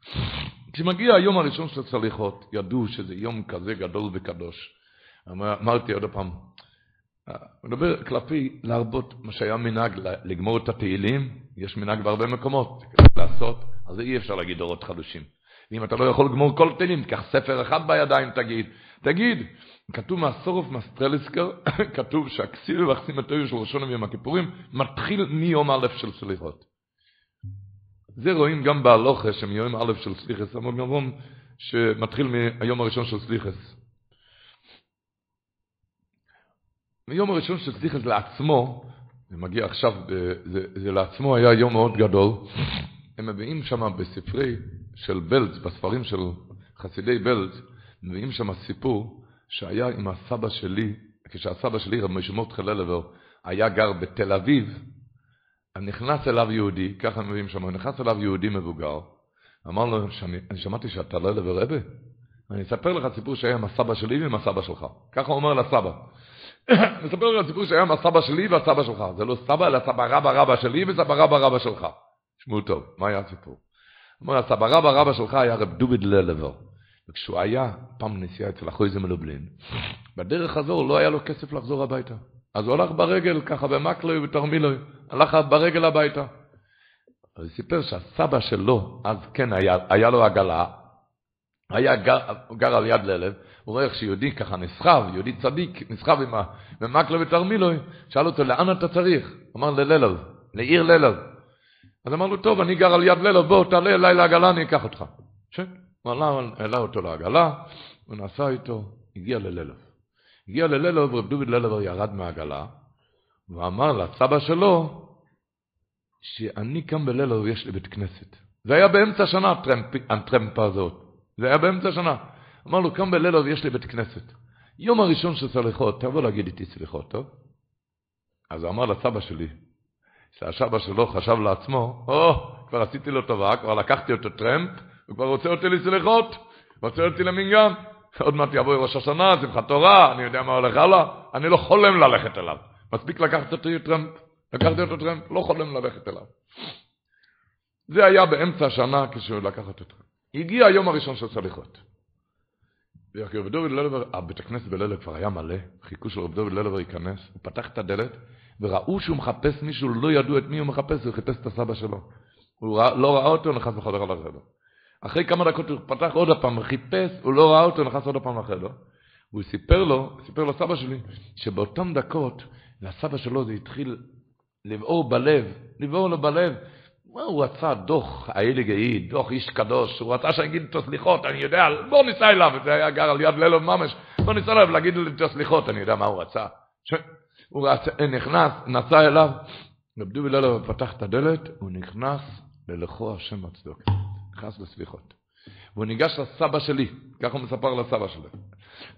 כשמגיע היום הראשון של הסליחות, ידעו שזה יום כזה גדול וקדוש. אמרתי עוד פעם, הוא מדבר כלפי להרבות מה שהיה מנהג לגמור את התהילים, יש מנהג בהרבה מקומות, לעשות, אז אי אפשר להגיד אורות חדושים. ואם אתה לא יכול לגמור כל תהילים, תיקח ספר אחד בידיים, תגיד. תגיד, כתוב מהסורוף מסטרליסקר, כתוב שהכסיר והכסים הטובים של ראשון ויום הכיפורים מתחיל מיום א' של סליחות. זה רואים גם בהלוכה שמיום א' של סליחס, אמרו גמרום שמתחיל מהיום הראשון של סליחס. מיום הראשון של סליחס לעצמו, זה מגיע עכשיו, זה, זה לעצמו היה יום מאוד גדול, הם מביאים שם בספרי של בלץ, בספרים של חסידי בלץ, מביאים שם סיפור שהיה עם הסבא שלי, כשהסבא שלי, רב משמעות חללבר, היה גר בתל אביב, נכנס אליו יהודי, ככה מביאים שם, נכנס אליו יהודי מבוגר, אמר לו, שאני, אני שמעתי שאתה לא לבר רבה, אני אספר לך סיפור שהיה עם הסבא שלי ועם הסבא שלך. ככה אומר לסבא. אני אספר לך סיפור שהיה עם הסבא שלי והסבא שלך. זה לא סבא, אלא סבא רבא רבא שלי וסבא רבא רבא שלך. שמעו טוב, מה היה הסיפור? אומר, הסבא רבא רבא שלך היה רב דוביד ללבר. וכשהוא היה פעם נסיעה אצל אחוי מלובלין, בדרך הזו לא היה לו כסף לחזור הביתה. אז הוא הלך ברגל, ככה במקלוי ובתרמילוי, הלך ברגל הביתה. הוא סיפר שהסבא שלו, אז כן היה, היה לו עגלה, היה גר, גר על יד ללב, הוא רואה איך שיהודי ככה נסחב, יהודי צדיק, נסחב עם המקלוי ותרמילוי, שאל אותו, לאן אתה צריך? אמר לללב, לעיר ללב. אז אמר לו, טוב, אני גר על יד ללב, בוא, תעלה אליי לעגלה, אני אקח אותך. שק. הוא עלה, העלה אותו לעגלה, הוא נסע איתו, הגיע לללב. הגיע לללב, רב דוד ללבר ירד מהעגלה, ואמר לסבא שלו, שאני כאן בללב יש לי בית כנסת. זה היה באמצע השנה, הטרמפה הזאת. זה היה באמצע השנה. אמר לו, כאן בללב יש לי בית כנסת. יום הראשון של סליחות, תבוא להגיד איתי סליחות, טוב? אז הוא אמר לסבא שלי, שהסבא שלו חשב לעצמו, או, oh, כבר עשיתי לו טובה, כבר לקחתי אותו טרמפ, הוא כבר רוצה אותי לסליחות, רוצה אותי למנגן. עוד מעט יבוא ראש השנה, שמחת תורה, אני יודע מה הולך הלאה, אני לא חולם ללכת אליו. מספיק לקחת אותי טרמפ, לקחתי אותו טרמפ, לא חולם ללכת אליו. זה היה באמצע השנה כשהוא לקח אותו טרמפ. הגיע היום הראשון של סליחות. רב דוד ללבר, הבית הכנסת בלילה כבר היה מלא, חיכו של רב דוד ללבר ייכנס, הוא פתח את הדלת, וראו שהוא מחפש מישהו, לא ידעו את מי הוא מחפש, הוא חיפש את הסבא שלו. הוא לא ראה אותו, נכנס לחדר על החדר. אחרי כמה דקות הוא פתח עוד פעם, חיפש, הוא לא ראה אותו, נכנס עוד פעם לחדר. והוא סיפר לו, סיפר לסבא שלי, שבאותן דקות, לסבא שלו זה התחיל לבעור בלב, לבעור לו בלב. הוא רצה דוח, האליג העיד, דוח איש קדוש, הוא רצה שאני אגיד איתו סליחות, אני יודע, בוא ניסע אליו, זה היה גר על יד ללו ממש, בוא ניסע אליו להגיד לו איתו סליחות, אני יודע מה הוא רצה. ש... הוא רצה, נכנס, נסע אליו, רב דובי פתח את הדלת, הוא נכנס ללכו השם הצדוק, נכנס לסליחות. והוא ניגש לסבא שלי, ככה הוא מספר לסבא שלו.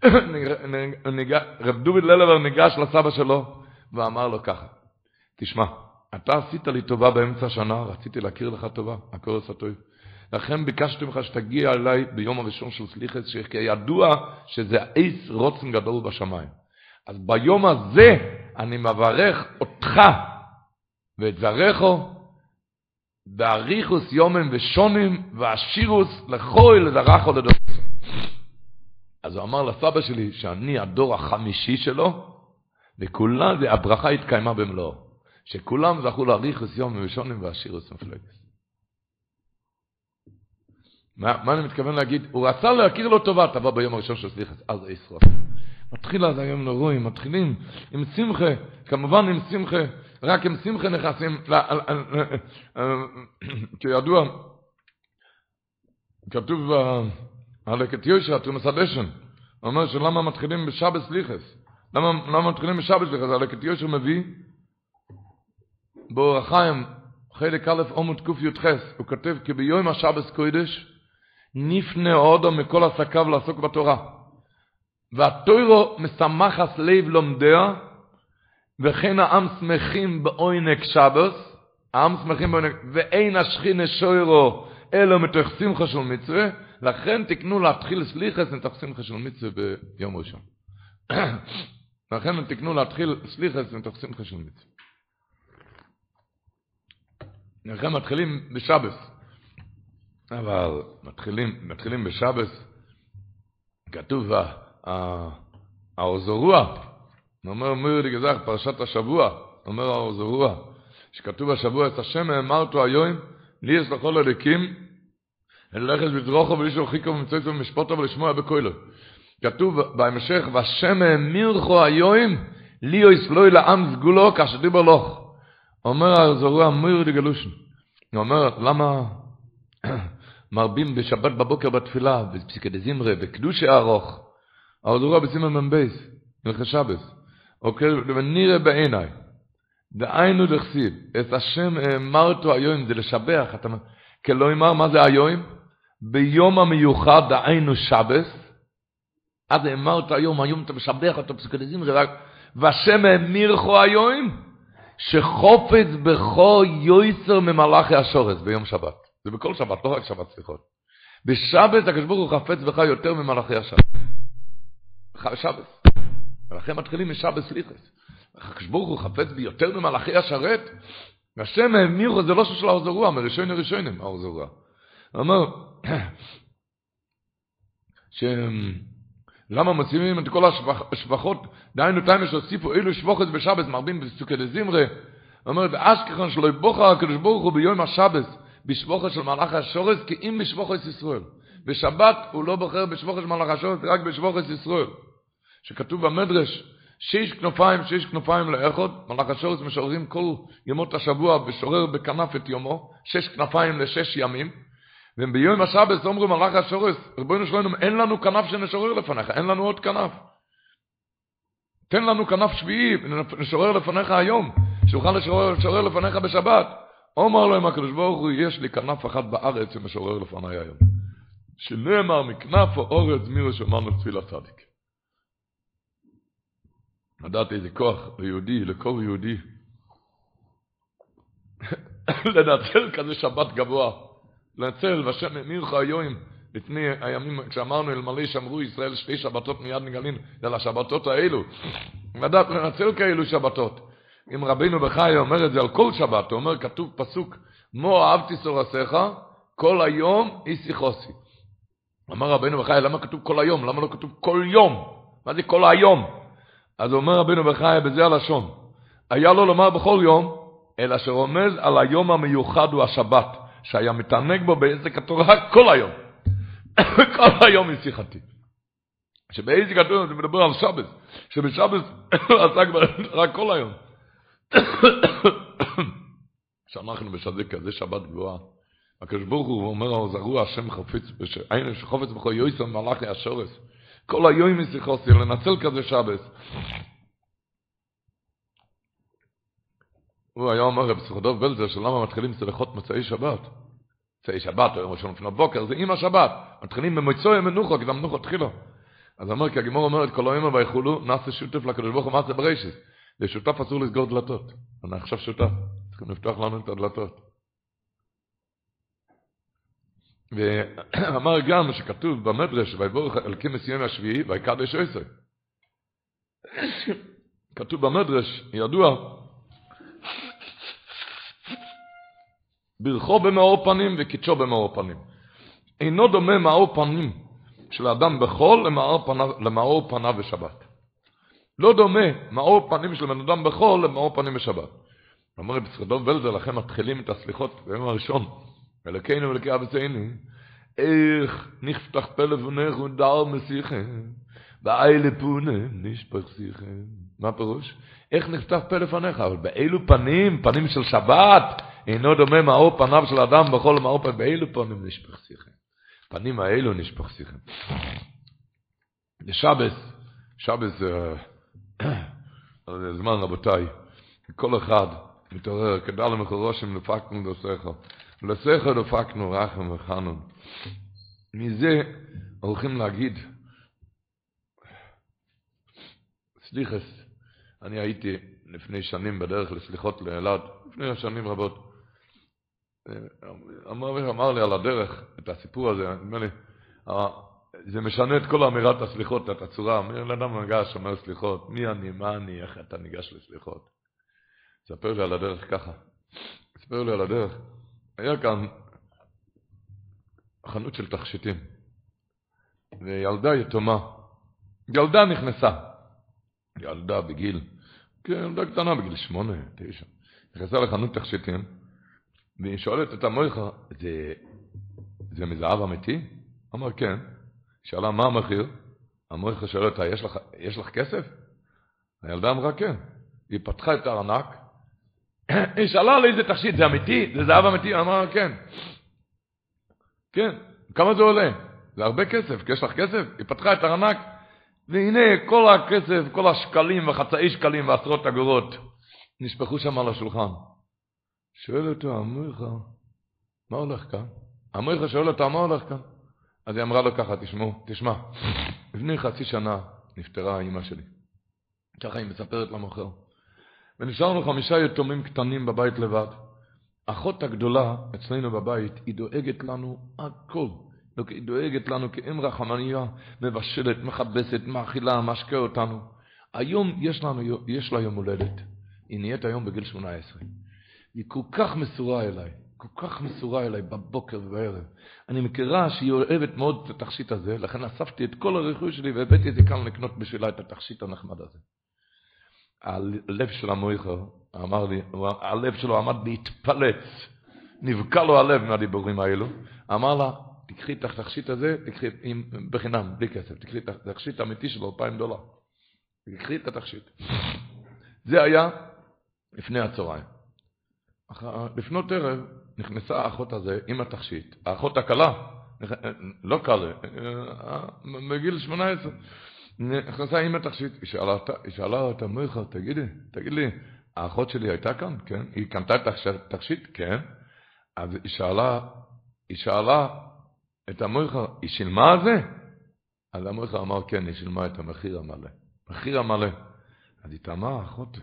רב דובי ללבר ניגש לסבא שלו ואמר לו ככה, תשמע, אתה עשית לי טובה באמצע השנה, רציתי להכיר לך טובה, הקורס הטוב. לכן ביקשתי ממך שתגיע אליי ביום הראשון של סליחס, ידוע שזה אייס רוצן גדול בשמיים. אז ביום הזה אני מברך אותך ואת זרחו באריכוס יומים ושונים ועשירוס לכל זרחו לדור. אז הוא אמר לסבא שלי שאני הדור החמישי שלו, וכולה, הברכה התקיימה במלואו. שכולם זכו להאריך יום וראשונים והשירוס מפלגס. מה, מה אני מתכוון להגיד? הוא רצה להכיר לו טובה, תבוא ביום הראשון של סליחס, אז ישרוף. מתחיל אז היום נורואים, מתחילים עם שמחה, כמובן עם שמחה, רק עם שמחה נכנסים, כידוע, כתוב הלקט יושר, תרומס הדשן, אומר שלמה מתחילים בשבת סליחס, למה, מתחילים בשבת סליחס, הלקט יושר מביא באור החיים, חלק א' עמוד קי"ח, הוא כותב כי ביום השבס קודש נפנה אודו מכל עסקיו לעסוק בתורה. והתוירו משמחס לב לומדיה, וכן העם שמחים בעונק שבס, העם שמחים בעונק, ואין השכינה שוירו אלו מתוך שמחה של מצווה, לכן תקנו להתחיל סליחס מתוך שמחה של מצווה ביום ראשון. לכן תקנו להתחיל סליחס מתוך שמחה של מצווה. לכן מתחילים בשבס. אבל מתחילים, מתחילים בשבס, כתוב, האוזורוע, אומר מיר לגזח, פרשת השבוע, אומר האוזורוע, שכתוב השבוע, את השם האמרתו היום, לי יש לכל הלקים, ללכת בזרוחו ולישו חיקו ומצויצו ומשפוטו ולשמוע בקוילו. כתוב בהמשך, והשם האמירכו היום, לי יסלוי לעם סגולו כאשר דיבר לוך. אומר הזורוע מויר דגלושן. הוא אומר, למה מרבים בשבת בבוקר בתפילה, בפסיקי דזמרה, בקדושי ארוך, הזורוע בסימן מ"בייס, מלכי שבס, אוקיי, ונראה בעיניי, דהיינו דכסיב, את השם אמרתו היום, זה לשבח, אתה כלא אמר, מה זה היום? ביום המיוחד, דהיינו שבס, אז אמרת היום, היום אתה משבח אותו, פסיקי דזמרה, והשם האמירכו היום, שחופץ בכו יויסר ממלאכי השורס ביום שבת. זה בכל שבת, לא רק שבת סליחות. בשבת הקדוש ברוך הוא חפץ בך יותר ממלאכי השבת. שבת. ולכן מתחילים משבת סליחס. הקדוש חפץ בי יותר ממלאכי השרת. והשם האמירו, זה לא של האוזרוע, מראשון לראשונים האוזרוע. הוא אומר, למה מוסיפים את כל השבחות? דהיינו תיימה שהוסיפו אילו שבוכת בשבס, מרבים בסוכי דזמרה. אומר, באשכחון שלא יבוכר הקדוש ברוך הוא ביום השבס, בשבוכת של מלאך השורס, כי אם בשבוכת ישראל. בשבת הוא לא בוחר בשבוכת של מלאך השורס, רק בשבוכת ישראל. שכתוב במדרש, שש כנופיים, שש כנופיים לאחוד, מלאך השורס משוררים כל ימות השבוע, ושורר בכנף את יומו, שש כנפיים לשש ימים. וביום השבת אומרים מלאך השורס, ריבונו שלנו, אין לנו כנף שנשורר לפניך, אין לנו עוד כנף. תן לנו כנף שביעי, נשורר לפניך היום, שנוכל לשורר, לשורר לפניך בשבת. אומר להם הקדוש ברוך הוא, יש לי כנף אחת בארץ שמשורר לפניי היום. שנאמר מכנף האורץ מירו שאמרנו תפילה צדיק. לדעת איזה כוח ליהודי, לכל יהודי, לנצל כזה שבת גבוה. לנצל, והשם האמירך היום, לפני הימים, כשאמרנו אלמלא שמרו ישראל שתי שבתות מיד נגלין, זה לשבתות האלו. לדעת לנצל כאלו שבתות. אם רבינו בחי אומר את זה על כל שבת, הוא אומר, כתוב פסוק, מו אהבתי סורסיך, כל היום איסי חוסי. אמר רבנו בחיי, למה כתוב כל היום? למה לא כתוב כל יום? מה זה כל היום? אז אומר רבנו בחיי, בזה הלשון. היה לו לומר בכל יום, אלא שרומז על היום המיוחד הוא השבת, שהיה מתענג בו בעסק התורה כל היום. כל היום היא שיחתי. שבעסק התורה זה מדבר על שבת, שבשבת עסק רק כל היום. שאנחנו בשדק כזה שבת גבוהה. הקדוש ברוך הוא אומר, זרוע השם חפץ, היינו שחופץ בכל יויסון מלאכי השורס. כל היום משיחוסי, לנצל כזה שבת. הוא היה אומר בפסיכודוב בלזר, שלמה מתחילים סליחות מוצאי שבת. מוצאי שבת, או יום ראשון לפנות בוקר, זה עם השבת. מתחילים במוצאי מנוחו, כי המנוחו תחילו. אז אומר, כי הגימור אומרת, כל היום ויכולו, נעשה שותף לקדוש ברוך הוא, זה בראשית? לשותף אסור לסגור דלתות. אני עכשיו שותף, צריכים לפתוח לנו את הדלתות. ואמר גם שכתוב במדרש, ויבורך אלוקים מסיים השביעי, ויקדש עשר. כתוב במדרש, ידוע, ברכו במאור פנים וקידשו במאור פנים. אינו דומה מאור פנים של האדם בחול למאור פניו, למאור פניו בשבת. לא דומה מאור פנים של בן אדם בחול למאור פנים בשבת. אומר בסרדון ולזר, לכם מתחילים את הסליחות ביום הראשון. אלוקינו ואלוקי אבותינו, איך נפתח פה לפניך ודר משיחם, ואי לפונה נשפך שיחם. מה פירוש? איך נפתח פה לפניך? אבל באילו פנים, פנים של שבת, אינו דומה מאור פניו של אדם בכל מאור פניו, באילו פנים נשפך שיחם. פנים האלו נשפך שיחם. בשבס, שבס זה זמן רבותיי, כל אחד מתעורר, כדאי למחורושם לפקנו לסכו. לסכו לפקנו רחם וחנון. מזה הולכים להגיד, סליחס, אני הייתי לפני שנים בדרך לסליחות לאלעד, לפני שנים רבות. אמר, אמר לי על הדרך את הסיפור הזה, נדמה לי, זה משנה את כל אמירת הסליחות, את הצורה. מי אדם ניגש, אומר סליחות, מי אני, מה אני, איך אתה ניגש לסליחות. ספר לי על הדרך ככה. ספר לי על הדרך. היה כאן חנות של תכשיטים, וילדה יתומה, ילדה נכנסה, ילדה בגיל, כן, ילדה קטנה בגיל שמונה, תשע, נכנסה לחנות תכשיטים, והיא שואלת את המויכה, זה, זה מזהב אמיתי? אמר כן. שאלה מה המחיר? המויכה שואל אותה, יש לך, יש לך כסף? הילדה אמרה כן. היא פתחה את הארנק, היא שאלה על איזה תכשיט, זה אמיתי? זה זהב אמיתי? אמרה כן. כן, כמה זה עולה? זה הרבה כסף, יש לך כסף? היא פתחה את הארנק, והנה כל הכסף, כל השקלים וחצאי שקלים ועשרות אגורות נשפכו שם על השולחן. שואל אותו המויכה, מה הולך כאן? המויכה שואל אותה, מה הולך כאן? אז היא אמרה לו ככה, תשמעו, תשמע, לפני חצי שנה נפטרה אימא שלי. ככה היא מספרת למוכר. ונשארנו חמישה יתומים קטנים בבית לבד. אחות הגדולה אצלנו בבית, היא דואגת לנו הכל. היא דואגת לנו כאם רחמניה, מבשלת, מכבסת, מאכילה, משקה אותנו. היום יש, לנו, יש לה יום הולדת. היא נהיית היום בגיל 18. היא כל כך מסורה אליי, כל כך מסורה אליי בבוקר ובערב. אני מכירה שהיא אוהבת מאוד את התכשיט הזה, לכן אספתי את כל הרכוש שלי והבאתי את זה כאן לקנות בשבילה את התכשיט הנחמד הזה. הלב של המויכר, אמר לי, הלב שלו עמד להתפלץ, נבקע לו הלב מהדיבורים האלו, אמר לה, תקחי את התכשיט הזה, תקחי, עם, בחינם, בלי כסף, תקחי את התכשיט האמיתי של 2,000 דולר. תקחי את התכשיט. זה היה לפני הצהריים. לפנות ערב נכנסה האחות הזה עם התכשיט, האחות הקלה, לא קל, בגיל 18, נכנסה עם התכשיט, היא שאלה, היא שאלה אותה, מיכה, תגידי, תגיד לי, האחות שלי הייתה כאן? כן. היא קנתה את התכשיט? כן. אז היא שאלה, היא שאלה את המויכה, היא שילמה על זה? אז המויכה אמר, כן, היא שילמה את המחיר המלא. מחיר המלא. אז היא תמה, אחות,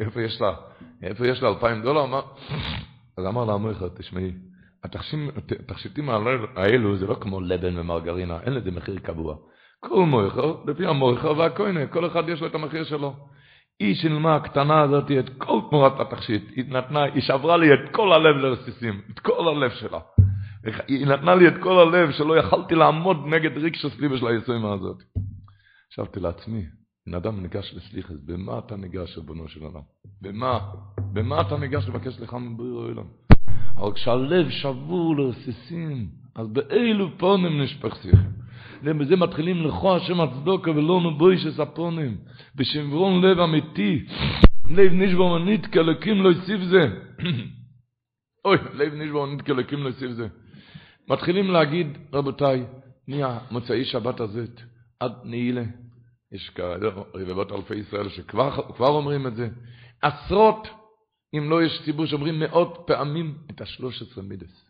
איפה, יש לה, איפה יש לה אלפיים דולר? אז אמר לה המויכה, תשמעי, התכשיטים האלו זה לא כמו לבן ומרגרינה, אין לזה מחיר קבוע. כל מויכה, לפי המויכה והכהנה, כל אחד יש לו את המחיר שלו. היא שילמה הקטנה הזאת את כל תמורת התכשיט, היא נתנה, היא שברה לי את כל הלב לרסיסים, את כל הלב שלה. היא נתנה לי את כל הלב שלא יכלתי לעמוד נגד רגשוס ליבה של היסוימה הזאת. חשבתי לעצמי, בן אדם ניגש לסליחס, במה אתה ניגש, ריבונו של עולם? במה? במה אתה ניגש לבקש סליחה מבריר העולם? אבל כשהלב שבור לרסיסים, אז באילו פונים נשפך שיחם? ובזה מתחילים לכו השם הצדוקה ולא נבוישס הפונים, בשברון לב אמיתי, לב נשבור מנית כלקים לא יוסיף זה. אוי, לב נשבור מנית כלקים לא יוסיף זה. מתחילים להגיד, רבותיי, מהמוצאי שבת הזאת עד נעילה, יש רבבות אלפי ישראל שכבר אומרים את זה, עשרות, אם לא יש ציבור שאומרים מאות פעמים את השלוש עשרה מידס.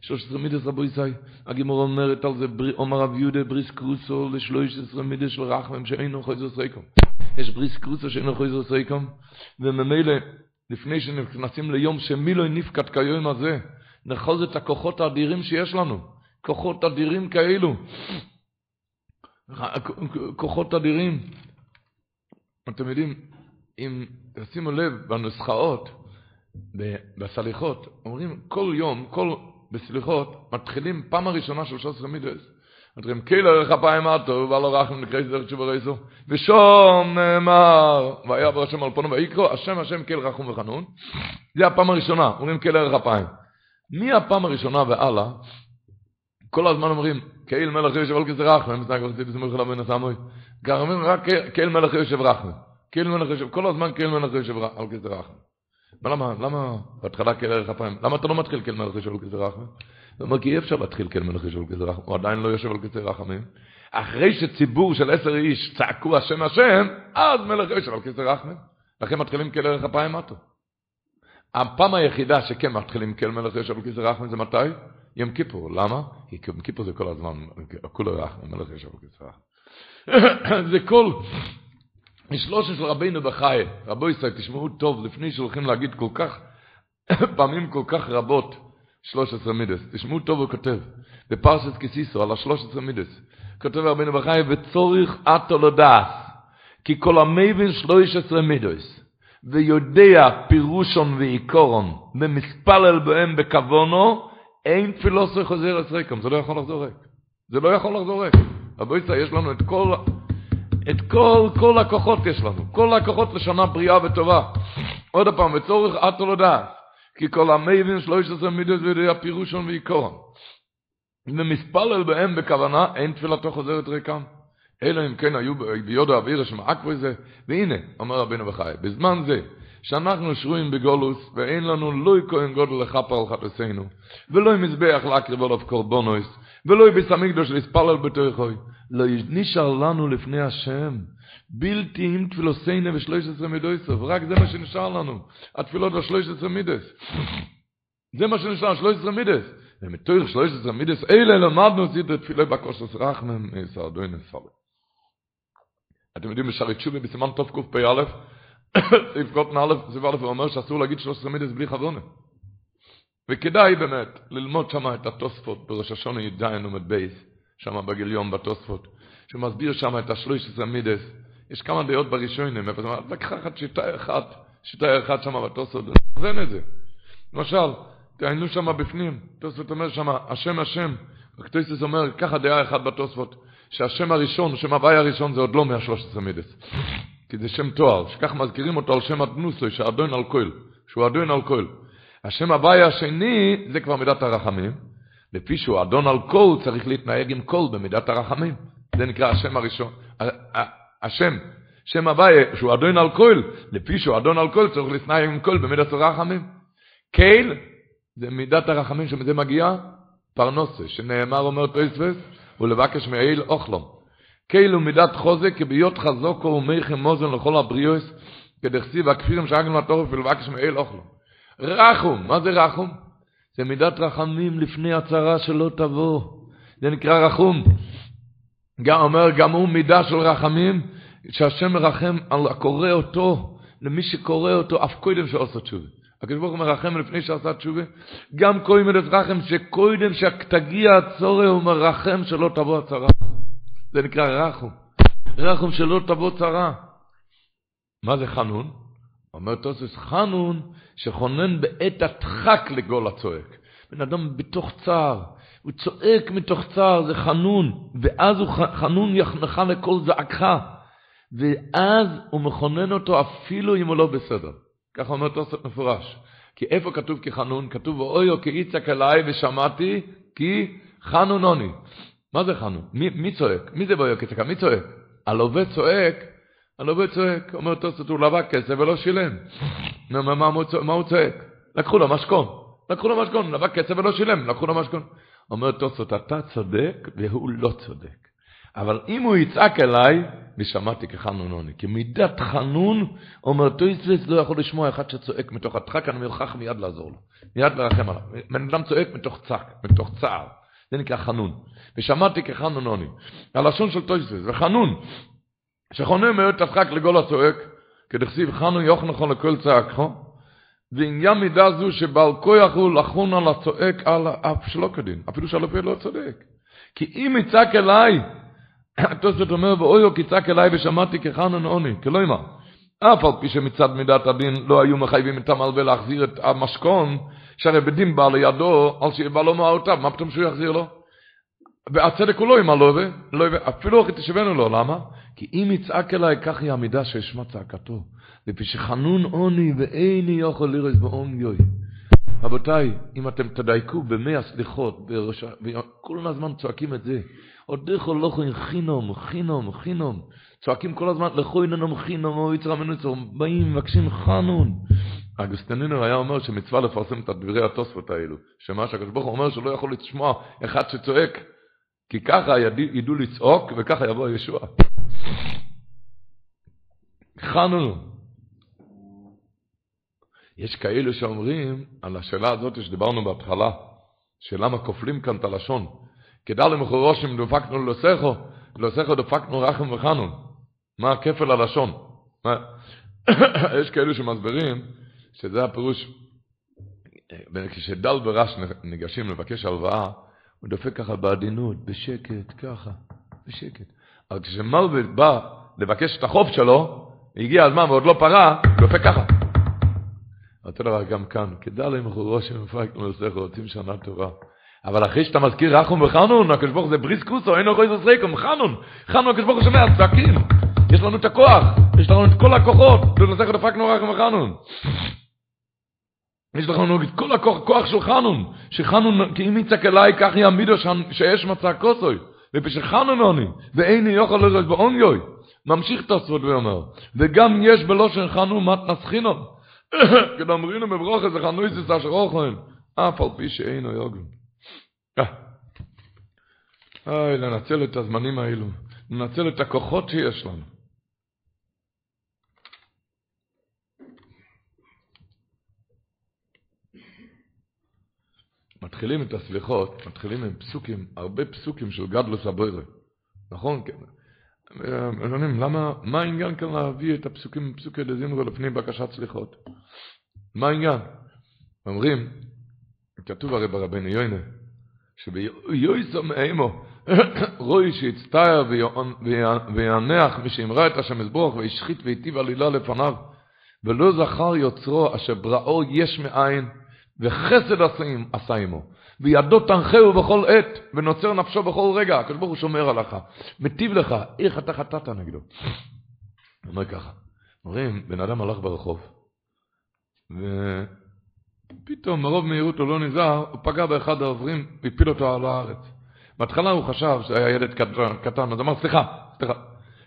שלוש עשרה מידס רבו ישי, הגימור אומרת על זה, אומר רב יהודה בריס קרוסו לשלוש עשרה מידס של רחמם שאינו חויזו סריקום. יש בריס קרוסו שאינו חויזו סריקום, וממילא, לפני שנכנסים ליום שמילוי נפקד כיום הזה, נחוז את הכוחות האדירים שיש לנו, כוחות אדירים כאלו. כוחות אדירים. אתם יודעים, אם תשימו לב בנוסחאות, בסליחות, אומרים כל יום, כל בסליחות, מתחילים פעם הראשונה של 13 מידס. אומרים, כאילו ערך אפיים עטו, ועל הרחם נקרא את זה תשובה רייסו, ושום נאמר, והיה ברשם על פונו ויקרו, השם השם כל רחום וחנון. זה הפעם הראשונה, אומרים כאילו ערך אפיים. מהפעם הראשונה והלאה, כל הזמן אומרים, קהיל מלך יושב על כזה רחמה, מסנק וחסיד בסמוך אליו בן הסמוי. גם אומרים רק קהיל מלך יושב רחמה. קהיל מלך יושב, כל הזמן קהיל מלך יושב על כזה רחמה. למה, למה בהתחלה קהיל ערך אפיים? למה אתה לא מתחיל קהיל מלך יושב על כזה רחמה? הוא אומר, כי אי אפשר להתחיל קהיל מלך יושב על כזה רחמה, הוא עדיין לא יושב על כזה רחמים. אחרי שציבור של עשר איש צעקו השם השם, אז מלך יושב על כזה רחמים. לכן מתחילים קהיל ערך אפיים מטו. הפעם היחידה שכן מתחילים קהיל מלך יושב על כזה רחמים זה מתי? יום כיפור, למה? כי יום כיפור זה כל הזמן, כולו רחם, מלך ישב בקצרה. זה כל, משלוש של רבינו בחי, רבו ישראל, תשמעו טוב, לפני שהולכים להגיד כל כך, פעמים כל כך רבות, שלוש עשרה מידס, תשמעו טוב הוא כותב, בפרשת כסיסו, על השלוש עשרה מידס, כותב רבינו בחי, וצוריך אתו לדעת, כי כל המבין שלוש עשרה מידס, ויודע פירושון ועיקורון, ומספלל בהם בכוונו, אין פילוסופי חוזר לסריקם, זה לא יכול לחזור ריק. זה לא יכול לחזור ריק. רבו ישראל, יש לנו את כל, את כל, כל הכוחות יש לנו. כל הכוחות לשנה בריאה וטובה. עוד פעם, וצורך את לא. כי כל המבין שלוש עשרה מידות וידי הפירושון ועיקורן. ומספלל בהם בכוונה, אין תפילתו חוזרת ריקם. אלא אם כן היו ביודו אוויר שמעקבו זה. והנה, אומר רבינו בחי, בזמן זה, שאנחנו שרויים בגולוס, ואין לנו לוי כהן גודל לכפר על חטוסינו, ולא מזבח להקריב עליו קורבונוס, ולא ביס המקדוש להספלל בתוכוי. לא נשאר לנו לפני השם, בלתי עם תפילוסינו ושלוש עשרה מידויסוף, רק זה מה שנשאר לנו, התפילות בשלוש עשרה מידס. זה מה שנשאר, שלוש עשרה מידס. ומתוך שלוש עשרה מידס, אלה למדנו סדרי תפילה בקושס רחמם, סרדוי נספלת. אתם יודעים, בשערי תשובה בסימן תוף קפ"א, סעיף קוטן א', סעיף א', הוא אומר שאסור להגיד 13 מידס בלי חבונה. וכדאי באמת ללמוד שם את התוספות בראש השונה י"ז עומד בייס, שם בגיליון בתוספות, שמסביר שם את השלוש עשרה מידס. יש כמה דעות בראשונים, איפה זה אומר, לקחת שיטה אחת, שיטה אחת שם בתוספות, ונכוון את זה. למשל, תעיינו שם בפנים, תוספות אומר שם, השם השם, הקטויסס אומר, ככה דעה אחת בתוספות, שהשם הראשון, שם הוואי הראשון זה עוד לא מהשלוש עשרה מידס. כי זה שם תואר, שכך מזכירים אותו על שם אדנוסוי, שאדון על שהוא אדון על כל. השם הבאי השני, זה כבר מידת הרחמים. לפי שהוא אדון על כל, צריך להתנהג עם כל במידת הרחמים. זה נקרא השם הראשון. השם, שם הבאי, שהוא אדון על כל, לפי שהוא אדון על כל, צריך להתנהג עם כל במידת הרחמים. קייל, זה מידת הרחמים שמזה מגיע פרנוסה, שנאמר אומר תויספס, ולבקש מאיל אוכלום. כאילו מידת חוזק, כביות חזוקו ומייכם מוזן לכל הבריאוס, כדכסיב הכפירים שאגנו לתורף ולבקש מאל אוכלו. רחום, מה זה רחום? זה מידת רחמים לפני הצרה שלא תבוא. זה נקרא רחום. גם אומר, גם הוא מידה של רחמים, שהשם מרחם על הקורא אותו, למי שקורא אותו, אף קודם שעושה תשובה. הקדוש ברוך הוא מרחם לפני שעשה תשובה, גם קוראים את רחם שקודם שתגיע הצורך הוא מרחם שלא תבוא הצרה. זה נקרא רחום. רחום שלא תבוא צרה. מה זה חנון? אומר תוסס, חנון שכונן בעת הדחק לגול הצועק. בן אדם בתוך צער, הוא צועק מתוך צער, זה חנון, ואז הוא חנון יחנך לכל זעקך, ואז הוא מכונן אותו אפילו אם הוא לא בסדר. ככה אומר תוספות מפורש. כי איפה כתוב כחנון? כתוב ואויו כי יצעק אליי ושמעתי כי חנונוני. מה זה חנון? מי, מי צועק? מי זה ואויו כי צעק? מי צועק? הלווה צועק, הלווה צועק, אומר תוספות הוא לבק כסף ולא שילם. מה, מה, הוא צועק? לקחו לו משכון. לקחו לו משכון, לווה כסף ולא שילם, לקחו לו משכון. אומר תוספות, אתה צודק והוא לא צודק. אבל אם הוא יצעק אליי, ושמעתי כי חנון אני. כי מידת חנון, אומר טויסוויס לא יכול לשמוע אחד שצועק מתוך הדחק, אני מוכרח מיד לעזור לו. מיד לרחם עליו. בן אדם צועק מתוך צעק, מתוך צער. זה נקרא חנון. ושמעתי כי חנון אני. הלשון של טויסוויס, וחנון. שחונן מאוד תדחק לגול הצועק, כדכסיב חנון יוכנכו לכל צעקו. ועניין מידה זו שבעל כוח הוא לחון על הצועק על אף שלא כדין, אפילו שהלפה לא צודק. כי אם יצעק אליי, התוספות אומר, ואויו כי צעק אליי ושמעתי כחנון עוני, כלא אמר. אף על פי שמצד מידת הדין לא היו מחייבים את המלווה להחזיר את המשכון, שהרי בדין בא לידו, על שיבא לו מעותיו, מה פתאום שהוא יחזיר לו? והצדק הוא לא עם הלווה, לא, אפילו אחי תשבנו לו, למה? כי אם יצעק אליי, כך היא המידה שאשמע צעקתו. לפי שחנון עוני ואיני יכול לראות יוי. רבותיי, אם אתם תדייקו במי הסליחות, כל הזמן צועקים את זה, עוד דרך הולכו עם חינום, חינום, חינום. צועקים כל הזמן, לכו איננו חינום, או יצר המנוצר, באים, מבקשים חנון. אגוסטנינר היה אומר שמצווה לפרסם את דברי התוספות האלו, שמה שהקדוש ברוך הוא אומר שלא יכול לשמוע אחד שצועק, כי ככה ידעו לצעוק וככה יבוא הישוע. חנון. יש כאלו שאומרים על השאלה הזאת שדיברנו בהתחלה, שלמה כופלים כאן את הלשון. כדאי למחורושים דפקנו לוסכו, לוסכו דפקנו רחם וחנון. מה הכפל הלשון? יש כאלו שמסבירים שזה הפירוש, כשדל ורש ניגשים לבקש הלוואה, הוא דופק ככה בעדינות, בשקט, ככה, בשקט. אבל כשמלווה בא לבקש את החוב שלו, הגיע הזמן ועוד לא פרה, הוא דופק ככה. אותו דבר גם כאן, כדאי למחורושים דפקנו לוסכו, רוצים שנה טובה. אבל אחרי שאתה מזכיר רחום וחנון, הקדוש ברוך זה בריס קוסו, אין אוכל זסריקום, חנון, חנון הקדוש ברוך הוא שומע, צעקים, יש לנו את הכוח, יש לנו את כל הכוחות, ולנצח דפקנו רחום וחנון. יש לנו את כל הכוח, כוח של חנון, שחנון, כי אם יצעק אליי, כך יעמידו שיש מצע כוסוי, ופשחנון עוני, ואיני יוכל בעון יוי. ממשיך את הסוד ואומר, וגם יש בלושן חנון מתנס חינון, כדאמרינו בברוכת, זה חנויסיס אשר אוכלן, אף על פי שאינו יוגן. אוי, לנצל את הזמנים האלו, לנצל את הכוחות שיש לנו. מתחילים את הסליחות, מתחילים עם פסוקים, הרבה פסוקים של גדלוס הבוירה. נכון? כן. למה, מה העניין כאן להביא את הפסוקים, פסוקי דזמרו לפני בקשת סליחות? מה העניין? אומרים, כתוב הרי ברבנו יוינה, שביועסו מאמו, רואי שיצטער ויענח משאמרה את השם יזבוך וישחית ויטיב עלילה לפניו ולא זכר יוצרו אשר בראו יש מאין וחסד עשה עמו וידו תנחהו בכל עת ונוצר נפשו בכל רגע הקדוש ברוך הוא שומר עליך מטיב לך איך אתה חטאת נגדו אומר ככה אומרים בן אדם הלך ברחוב פתאום מרוב מהירות הוא לא נזהר, הוא פגע באחד העוברים והפיל אותו על הארץ. בהתחלה הוא חשב שהיה ילד קטן, אז אמר סליחה, סליחה.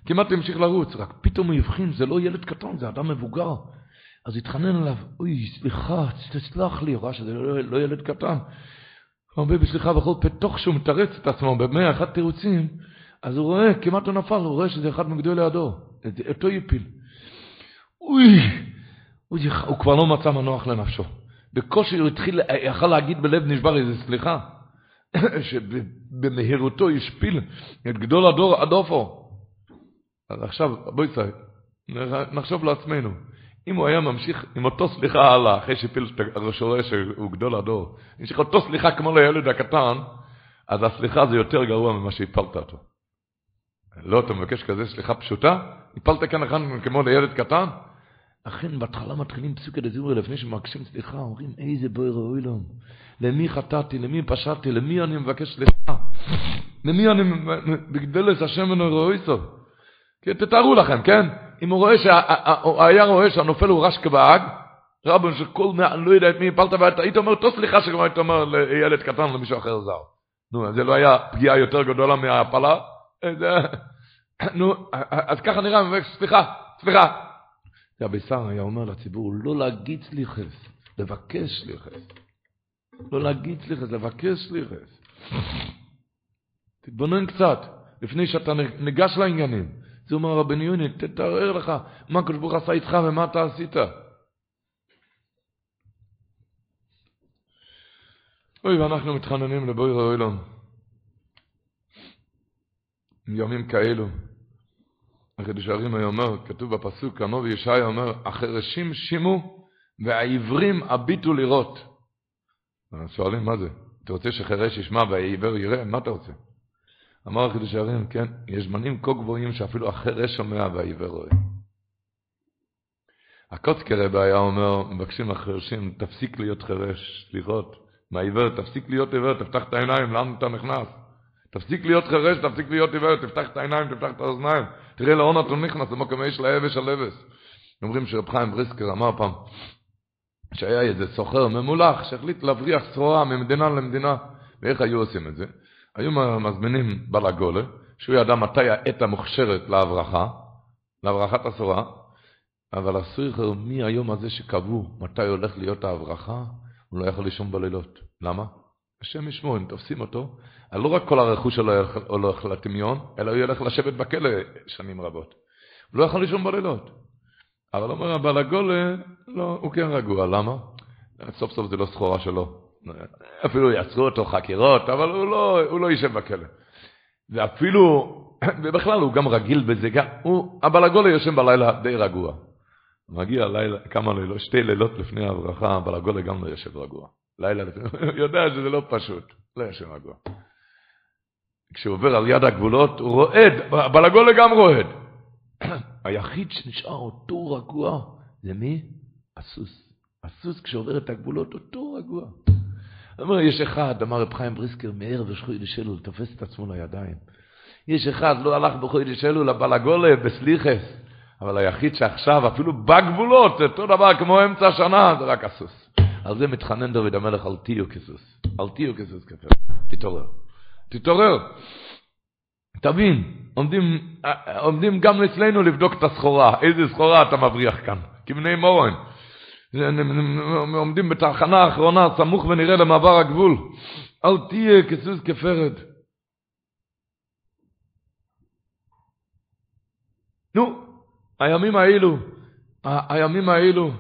כמעט המשיך לרוץ, רק פתאום הוא הבחין, זה לא ילד קטן, זה אדם מבוגר. אז התחנן אליו, אוי, סליחה, תסלח לי, הוא ראה שזה לא, לא ילד קטן. הוא אומר בסליחה בכל פה, תוך שהוא מתרץ את עצמו במאה אחת תירוצים, אז הוא רואה, כמעט הוא נפל, הוא רואה שזה אחד מגדולי הדור, אותו יפיל. אוי, הוא, הוא כבר לא מצא מנוח לנפשו. בקושי הוא התחיל, יכל להגיד בלב נשבר איזה סליחה, שבמהירותו השפיל את גדול הדור עד אופו. אז עכשיו, בואי נחשוב לעצמנו, אם הוא היה ממשיך עם אותו סליחה הלאה, אחרי שהפיל את הראשו שהוא גדול הדור, המשיך אותו סליחה כמו לילד הקטן, אז הסליחה זה יותר גרוע ממה שהפלת אותו. לא, אתה מבקש כזה סליחה פשוטה? הפלת כאן אחד כמו לילד קטן? אכן, בהתחלה מתחילים פסוקי דזורי, לפני שמבקשים סליחה, אומרים, איזה בוי ראוי לו. למי חטאתי, למי פשעתי, למי אני מבקש סליחה? למי אני, בגדלס השם ראוי סוף. תתארו לכם, כן? אם הוא רואה, הוא היה רואה שהנופל הוא רש כבאג, רבן שכל, אני לא יודע את מי הפלת, והיית אומר, תו סליחה שגם היית אומר לילד קטן למישהו אחר זר. נו, זה לא היה פגיעה יותר גדולה מההפלה? נו, אז ככה נראה, סליחה, סליחה. רבי שר היה אומר לציבור, לא להגיד סליחס, לבקש סליחס. לא להגיד סליחס, לבקש סליחס. תתבונן קצת, לפני שאתה ניגש לעניינים. זה אומר רבני יוני, תתאר לך מה הקדוש ברוך עשה איתך ומה אתה עשית. אוי, ואנחנו מתחננים לבוי ראוילון. ימים כאלו. החידוש הערים היה אומר, כתוב בפסוק, הנביא ישעיה אומר, החרשים שימו והעיוורים הביטו לראות. שואלים מה זה? אתה רוצה שחירש ישמע והעיוור יראה? מה אתה רוצה? אמר החידוש הערים, כן, יש זמנים כה גבוהים שאפילו החירש שומע והעיוור רואה. הקוצקרבה היה אומר, מבקשים לחרשים, תפסיק להיות חירש, לראות. מהעיוור, תפסיק להיות עיוור, תפתח את העיניים, לאן אתה נכנס? תפסיק להיות חירש, תפסיק להיות עיוור, תפתח את העיניים, תפתח את האוזניים. תראה לאן אתה נכנס, למקום יש לאבש על אבש. אומרים שרב חיים בריסקר אמר פעם, שהיה איזה סוחר ממולח שהחליט להבריח סחורה ממדינה למדינה. ואיך היו עושים את זה? היו מזמינים בלגולה, שהוא ידע מתי העת המוכשרת להברחה, להברחת הסחורה, אבל הסריכר מהיום הזה שקבעו מתי הולך להיות ההברחה, הוא לא יכול לישון בלילות. למה? השם ישמור, אם תופסים אותו, לא רק כל הרכוש שלו הולך לטמיון, אלא הוא ילך לשבת בכלא שנים רבות. הוא לא יכול לישון בלילות. אבל אומר הבעל הגולה, לא, הוא כן רגוע, למה? סוף סוף זה לא סחורה שלו. אפילו יעצרו אותו חקירות, אבל הוא לא, הוא לא יישב בכלא. ואפילו, ובכלל הוא גם רגיל בזה, גם, הוא, הבעל הגולה יושן בלילה די רגוע. מגיע לילה, כמה לילות, שתי לילות לפני ההברכה, אבל הגולה גם לא יושב רגוע. לילה לפני, הוא יודע שזה לא פשוט, לא יושב רגוע. כשהוא עובר על יד הגבולות, הוא רועד, אבל הגולה גם רועד. היחיד שנשאר אותו רגוע, זה מי? הסוס. הסוס כשעובר את הגבולות, אותו רגוע. אומר, יש אחד, אמר רב חיים בריסקר, מערב חוידש אלול, תופס את עצמו לידיים. יש אחד, לא הלך בחוידש אלול, אבל הגולה, בסליחס. אבל היחיד שעכשיו, אפילו בגבולות, אותו דבר כמו אמצע השנה, זה רק הסוס. על זה מתחנן דוד המלך, אל תהיו כסוס. אל תהיו כסוס כפר. תתעורר. תתעורר. תבין, עומדים, עומדים גם אצלנו לבדוק את הסחורה. איזה סחורה אתה מבריח כאן? כבני מורן. עומדים בתחנה האחרונה, סמוך ונראה למעבר הגבול. אל תהיה כסוס כפרד. נו, הימים האלו, הימים האלו,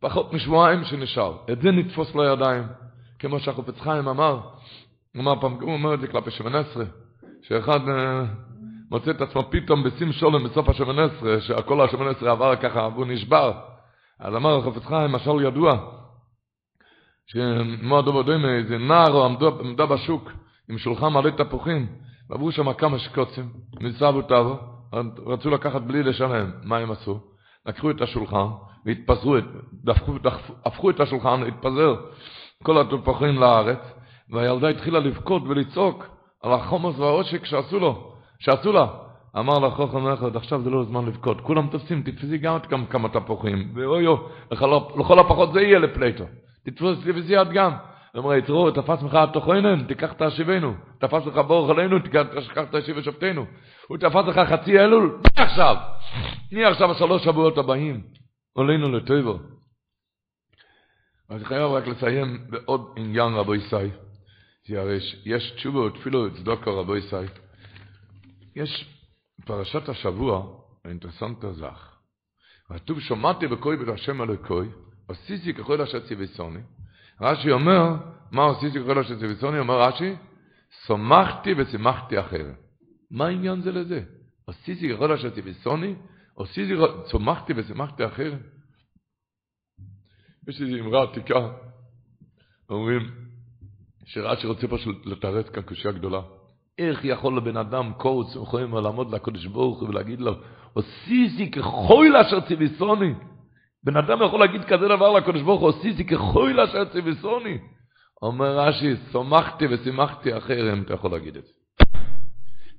פחות משבועיים שנשאר. את זה נתפוס לידיים. כמו שהחופץ חיים אמר, אמר פעם, הוא אומר את זה כלפי שמן עשרה, שאחד uh, מוצא את עצמו פתאום בשים שולם בסוף השמן עשרה, שכל השמן עשרה עבר ככה והוא נשבר. אז אמר החופץ חיים, משל ידוע, שמועדו בדומה, איזה נער עמדה בשוק עם שולחן מלא תפוחים, ועברו שם כמה שקוצים, מסבו תבו, רצו לקחת בלי לשלם, מה הם עשו? לקחו את השולחן והתפזרו, דפקו, דפקו, הפכו את השולחן, התפזר כל התפוחים לארץ, והילדה התחילה לבכות ולצעוק על החומוס והעושק שעשו לו, שעשו לה. אמר לה חוכם אחד, עכשיו זה לא זמן לבכות, כולם תופסים, תתפסי גם את כמה, כמה תפוחים, ואוי אוי, לכל הפחות זה יהיה לפלייטו, תתפסי את גם. ואומר, יצרו, תפס ממך תוכנן, תיקח את השיבנו. תפס לך בורך עלינו, תיקח את השיב ושופטנו. הוא תפס לך חצי אלול, מי עכשיו? מי עכשיו השלוש שבועות הבאים? עלינו לטויבו. אז חייב רק לסיים בעוד עניין רבו ישי. שהרי יש תשובה ותפילו צדוקה רבו ישי. יש פרשת השבוע, האינטרסנט הזך. כתוב, שמעתי בקוי בית השם אלוקוי, עשיתי ככל אשר ציוויסוני. רש"י אומר, מה עשיתי ככל אשר ציוויסוני? אומר רש"י, שמחתי ושימחתי אחרת. מה העניין זה לזה? עשיתי ככל אשר ציוויסוני, עשיתי, צומחתי ושימחתי אחרת. יש איזו אמרה עתיקה, אומרים, שרש"י רוצה פשוט לתרץ כאן קושייה גדולה. איך יכול לבן אדם קורץ יכולים לעמוד לקדוש ברוך הוא ולהגיד לו, עשיתי ככל אשר ציוויסוני, בן אדם יכול להגיד כזה דבר לקדוש ברוך הוא, עשיתי כחוי אשר ציוויסוני. אומר רש"י, שמחתי ושימחתי אחריהם, אתה יכול להגיד את זה.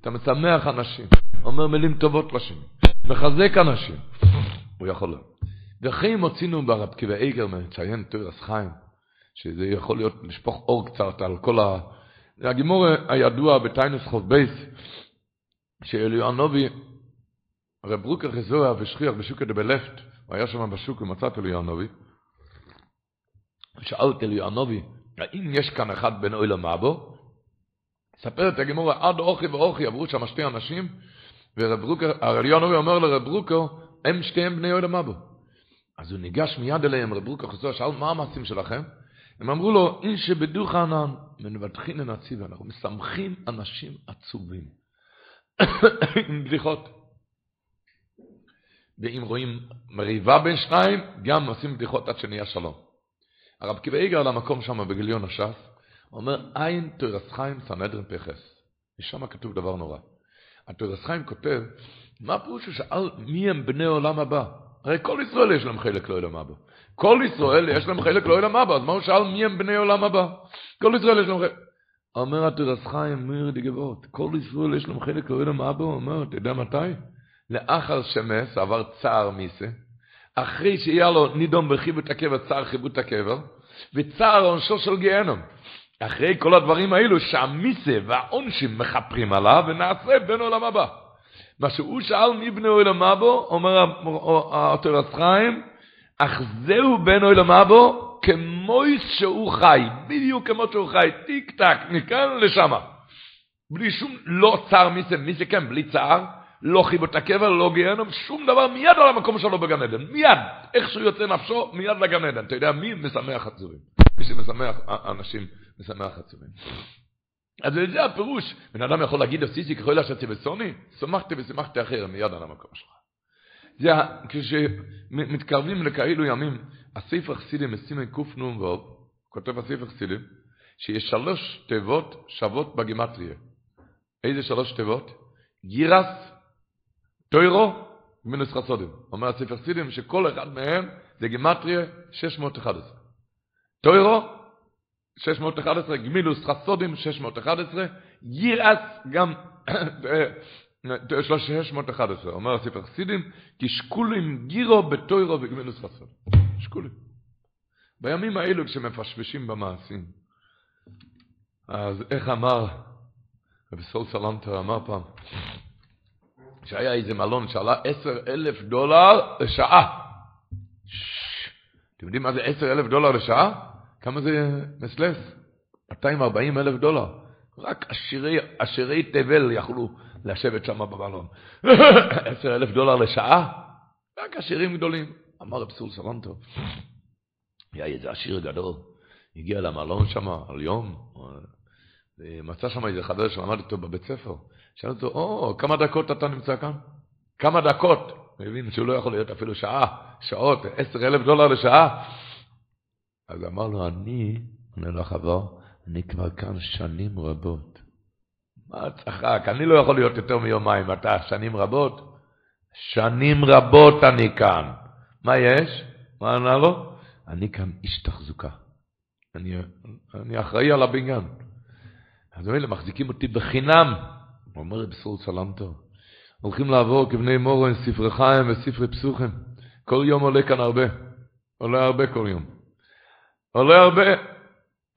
אתה משמח אנשים, אומר מילים טובות לשם, מחזק אנשים. הוא יכול. וכי מוצאינו ברב קיבי איגר מציין תורס חיים, שזה יכול להיות לשפוך אור קצת על כל ה... הגימור הידוע בטיינוס חוב בייס, שאליהו הנובי, רב רוקר חזוה ושכיח בשוקה דבלפט, הוא היה שם בשוק ומצא את אליהו הנובי, שאל את אליהו הנובי, האם יש כאן אחד בין אוי? ספר את הגימור, עד אוכי ואוכי עברו שם שתי אנשים, ורב רוקר, אומר לרב רוקר, הם שתיהם בני אוי למבו. אז הוא ניגש מיד אליהם, רב רוקר חזוה, שאל מה המעשים שלכם? הם אמרו לו, אין שבדוך ענן, מנבטחין לנציב, אנחנו משמחים אנשים עצובים. עם בדיחות. ואם רואים מריבה בין שניים, גם עושים בדיחות עד שנהיה שלום. הרב קיבי איגר למקום שם בגיליון הש"ס, אומר, אין תורס חיים פחס. ושם כתוב דבר נורא. התורס חיים כותב, מה פירוש הוא שאל מי הם בני עולם הבא? הרי כל ישראל יש להם חלק לעולם הבא. כל ישראל יש להם חלק לעולם הבא, אז מה הוא שאל מי הם בני עולם הבא? כל ישראל יש להם חלק. אומר התורס חיים מיר דגבות, כל ישראל יש להם חלק לעולם הבא, הוא אומר, אתה יודע מתי? לאחר שמס עבר צער מיסה, אחרי שהיה לו נידון בחיבות הקבר, צער חיבות הקבר, וצער עונשו של גיהנום. אחרי כל הדברים האלו שהמיסה והעונשים מכפרים עליו, ונעשה בין עולם הבא. מה שהוא שאל מי בני עולם הבא, אומר התורס חיים, אך זהו בן עולם אבו כמו שהוא חי, בדיוק כמו שהוא חי, טיק טק, מכאן לשם. בלי שום, לא צער מי זה, מי זה כן, בלי צער, לא חיבות הקבר, לא גיהנום, שום דבר, מיד על המקום שלו בגן עדן, מיד, איך שהוא יוצא נפשו, מיד לגן עדן. אתה יודע מי משמח עצובים? מי שמשמח אנשים, משמח עצובים. אז זה הפירוש, בן אדם יכול להגיד, עשיתי ככל אשר בסוני, שמחתי ושמחתי אחר, מיד על המקום שלך. זה כשמתקרבים לכאלו ימים, הספר חסידים, מסימי קנ"ו, כותב הספר חסידים, שיש שלוש תיבות שוות בגימטריה. איזה שלוש תיבות? גירס, טוירו, מינוס חסודים. אומר הספר חסידים שכל אחד מהם זה גימטריה 611. טוירו, 611, גמילוס חסודים, 611, גירס גם 311, אומר הספר חסידים, כי שקולים גירו בתוירו וגמילוס חסון. שקולים. בימים האלו כשמפשפשים במעשים, אז איך אמר, רבי סול סלנטר אמר פעם, שהיה איזה מלון שעלה עשר אלף דולר לשעה. אתם יודעים מה זה עשר אלף דולר לשעה? כמה זה מסלס? 240 אלף דולר. רק עשירי, עשירי תבל יכלו לשבת שם במלון. עשר אלף דולר לשעה? רק עשירים גדולים. אמר רב סול סלנטו, היה איזה עשיר גדול, הגיע למלון שם על יום, ומצא שם איזה חבר שלמד איתו בבית ספר. שאל אותו, או, כמה דקות אתה נמצא כאן? כמה דקות? הוא הבין שהוא לא יכול להיות אפילו שעה, שעות, עשר אלף דולר לשעה. אז אמר לו, אני, עונה לו החבר, אני כבר כאן שנים רבות. מה צחק? אני לא יכול להיות יותר מיומיים, אתה שנים רבות? שנים רבות אני כאן. מה יש? מה ענה לו? אני כאן איש תחזוקה. אני, אני אחראי על הבניין. אז אלה מחזיקים אותי בחינם. הוא אומר בסור סלמתו, הולכים לעבור כבני מורן, ספרי חיים וספרי פסוחים. כל יום עולה כאן הרבה. עולה הרבה כל יום. עולה הרבה.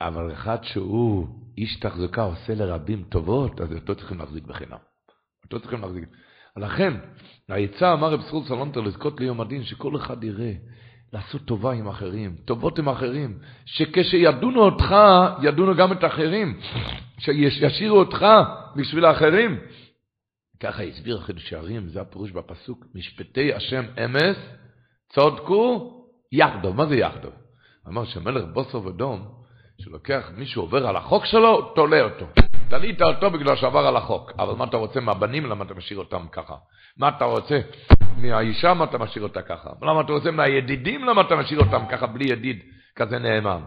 אבל אחד שהוא איש תחזוקה עושה לרבים טובות, אז אותו צריכים להחזיק בחינם. אותו צריכים להחזיק. לכן, העצה אמר רב ישראל סלנטר לזכות ליום הדין, שכל אחד יראה לעשות טובה עם אחרים, טובות עם אחרים, שכשידונו אותך, ידונו גם את האחרים, שישאירו אותך בשביל האחרים. ככה הסביר חידושי הרי"ם, זה הפירוש בפסוק, משפטי השם אמס, צודקו יחדו. מה זה יחדו? אמר שמלך בוסר ודום, שלוקח מישהו עובר על החוק שלו, תולה אותו. תלית אותו בגלל שעבר על החוק. אבל מה אתה רוצה מהבנים, למה אתה משאיר אותם ככה? מה אתה רוצה מהאישה, מה אתה משאיר אותה ככה? למה אתה רוצה מהידידים, למה אתה משאיר אותם ככה בלי ידיד כזה נאמן?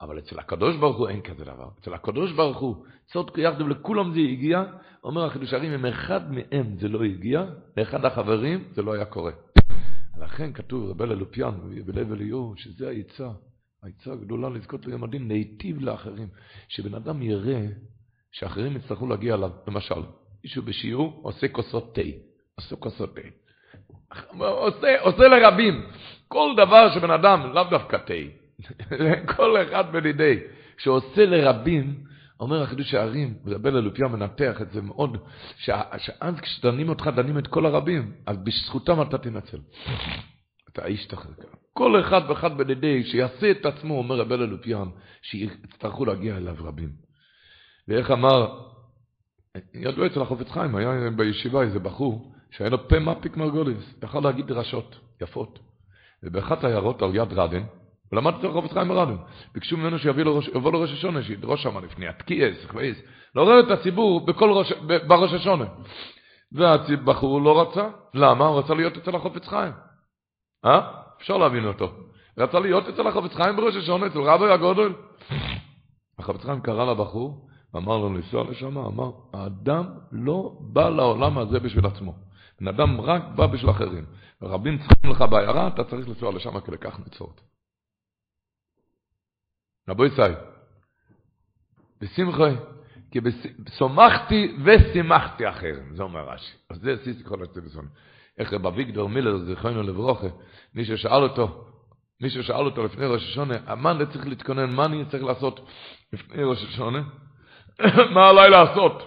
אבל אצל הקדוש ברוך הוא אין כזה דבר. אצל הקדוש ברוך הוא, צודקו יחדיו לכולם זה הגיע, אומר החידוש הרים, אם אחד מהם זה לא הגיע, לאחד החברים זה לא היה קורה. לכן כתוב רבי אלופיאן בלב אליהו, שזה העצה, העצה הגדולה לזכות ליום הדין, להיטיב לאחרים. שבן אדם יראה שאחרים יצטרכו להגיע אליו. למשל, מישהו בשיעור עושה כוסות תה, עושה כוסות תה. עושה, עושה לרבים. כל דבר שבן אדם, לאו דווקא תה, כל אחד בלידי, שעושה לרבים, אומר החידוש הערים, ורבל אלופיה מנתח את זה מאוד, שאז כשדנים אותך, דנים את כל הרבים, אז בזכותם אתה תנצל. אתה האיש תחזקה. כל אחד ואחד בלידי, שיעשה את עצמו, אומר רבל אלופיאן, שיצטרכו להגיע אליו רבים. ואיך אמר, ידוע אצל החופץ חיים, היה בישיבה איזה בחור, שהיה לו פה מפיק מרגוליס, יכל להגיד דרשות יפות. ובאחת העיירות על יד רדן, הוא למד אצל חופץ חיים ברדן, ביקשו ממנו שיבוא לו ראש השונה, שידרוש שם לפני התקיעס, חווייס, לעורר את הציבור בכל ראש, בראש השונה. והבחור לא רצה, למה? הוא רצה להיות אצל החופץ חיים. אה? אפשר להבין אותו. רצה להיות אצל החופץ חיים בראש השונה, אצל רבי הגודל. החפץ חיים קרא לבחור, אמר לו לנסוע לשם, אמר, האדם לא בא לעולם הזה בשביל עצמו. בן אדם רק בא בשביל אחרים. רבים צריכים לך בעיירה, אתה צריך לנסוע לשם כדי כך נצורת. רבו ישראל, בשמחוי, כי סומכתי ושימחתי אחרים, זה אומר רש"י. אז זה סיסי כל הסטיבסון. איך רב אביגדור מילר, זכרנו לברוכה, מישהו שאל אותו, מישהו שאל אותו לפני ראש השונה, מה אני צריך להתכונן, מה אני צריך לעשות לפני ראש השונה? מה עליי לעשות?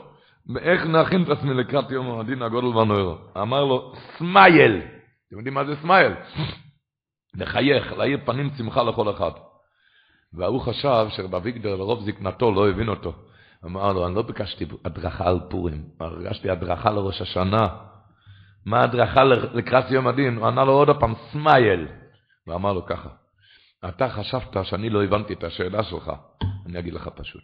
איך נכין את עצמי לקראת יום הדין הגודל והנוירו? אמר לו, סמייל. אתם יודעים מה זה סמייל? לחייך, להאיר פנים שמחה לכל אחד. והוא חשב שרב אביגדור לרוב זקנתו לא הבין אותו. אמר לו, אני לא ביקשתי הדרכה על פורים, ביקשתי הדרכה לראש השנה. מה הדרכה לקראת יום הדין? הוא ענה לו עוד פעם, smile. ואמר לו ככה, אתה חשבת שאני לא הבנתי את השאלה שלך, אני אגיד לך פשוט.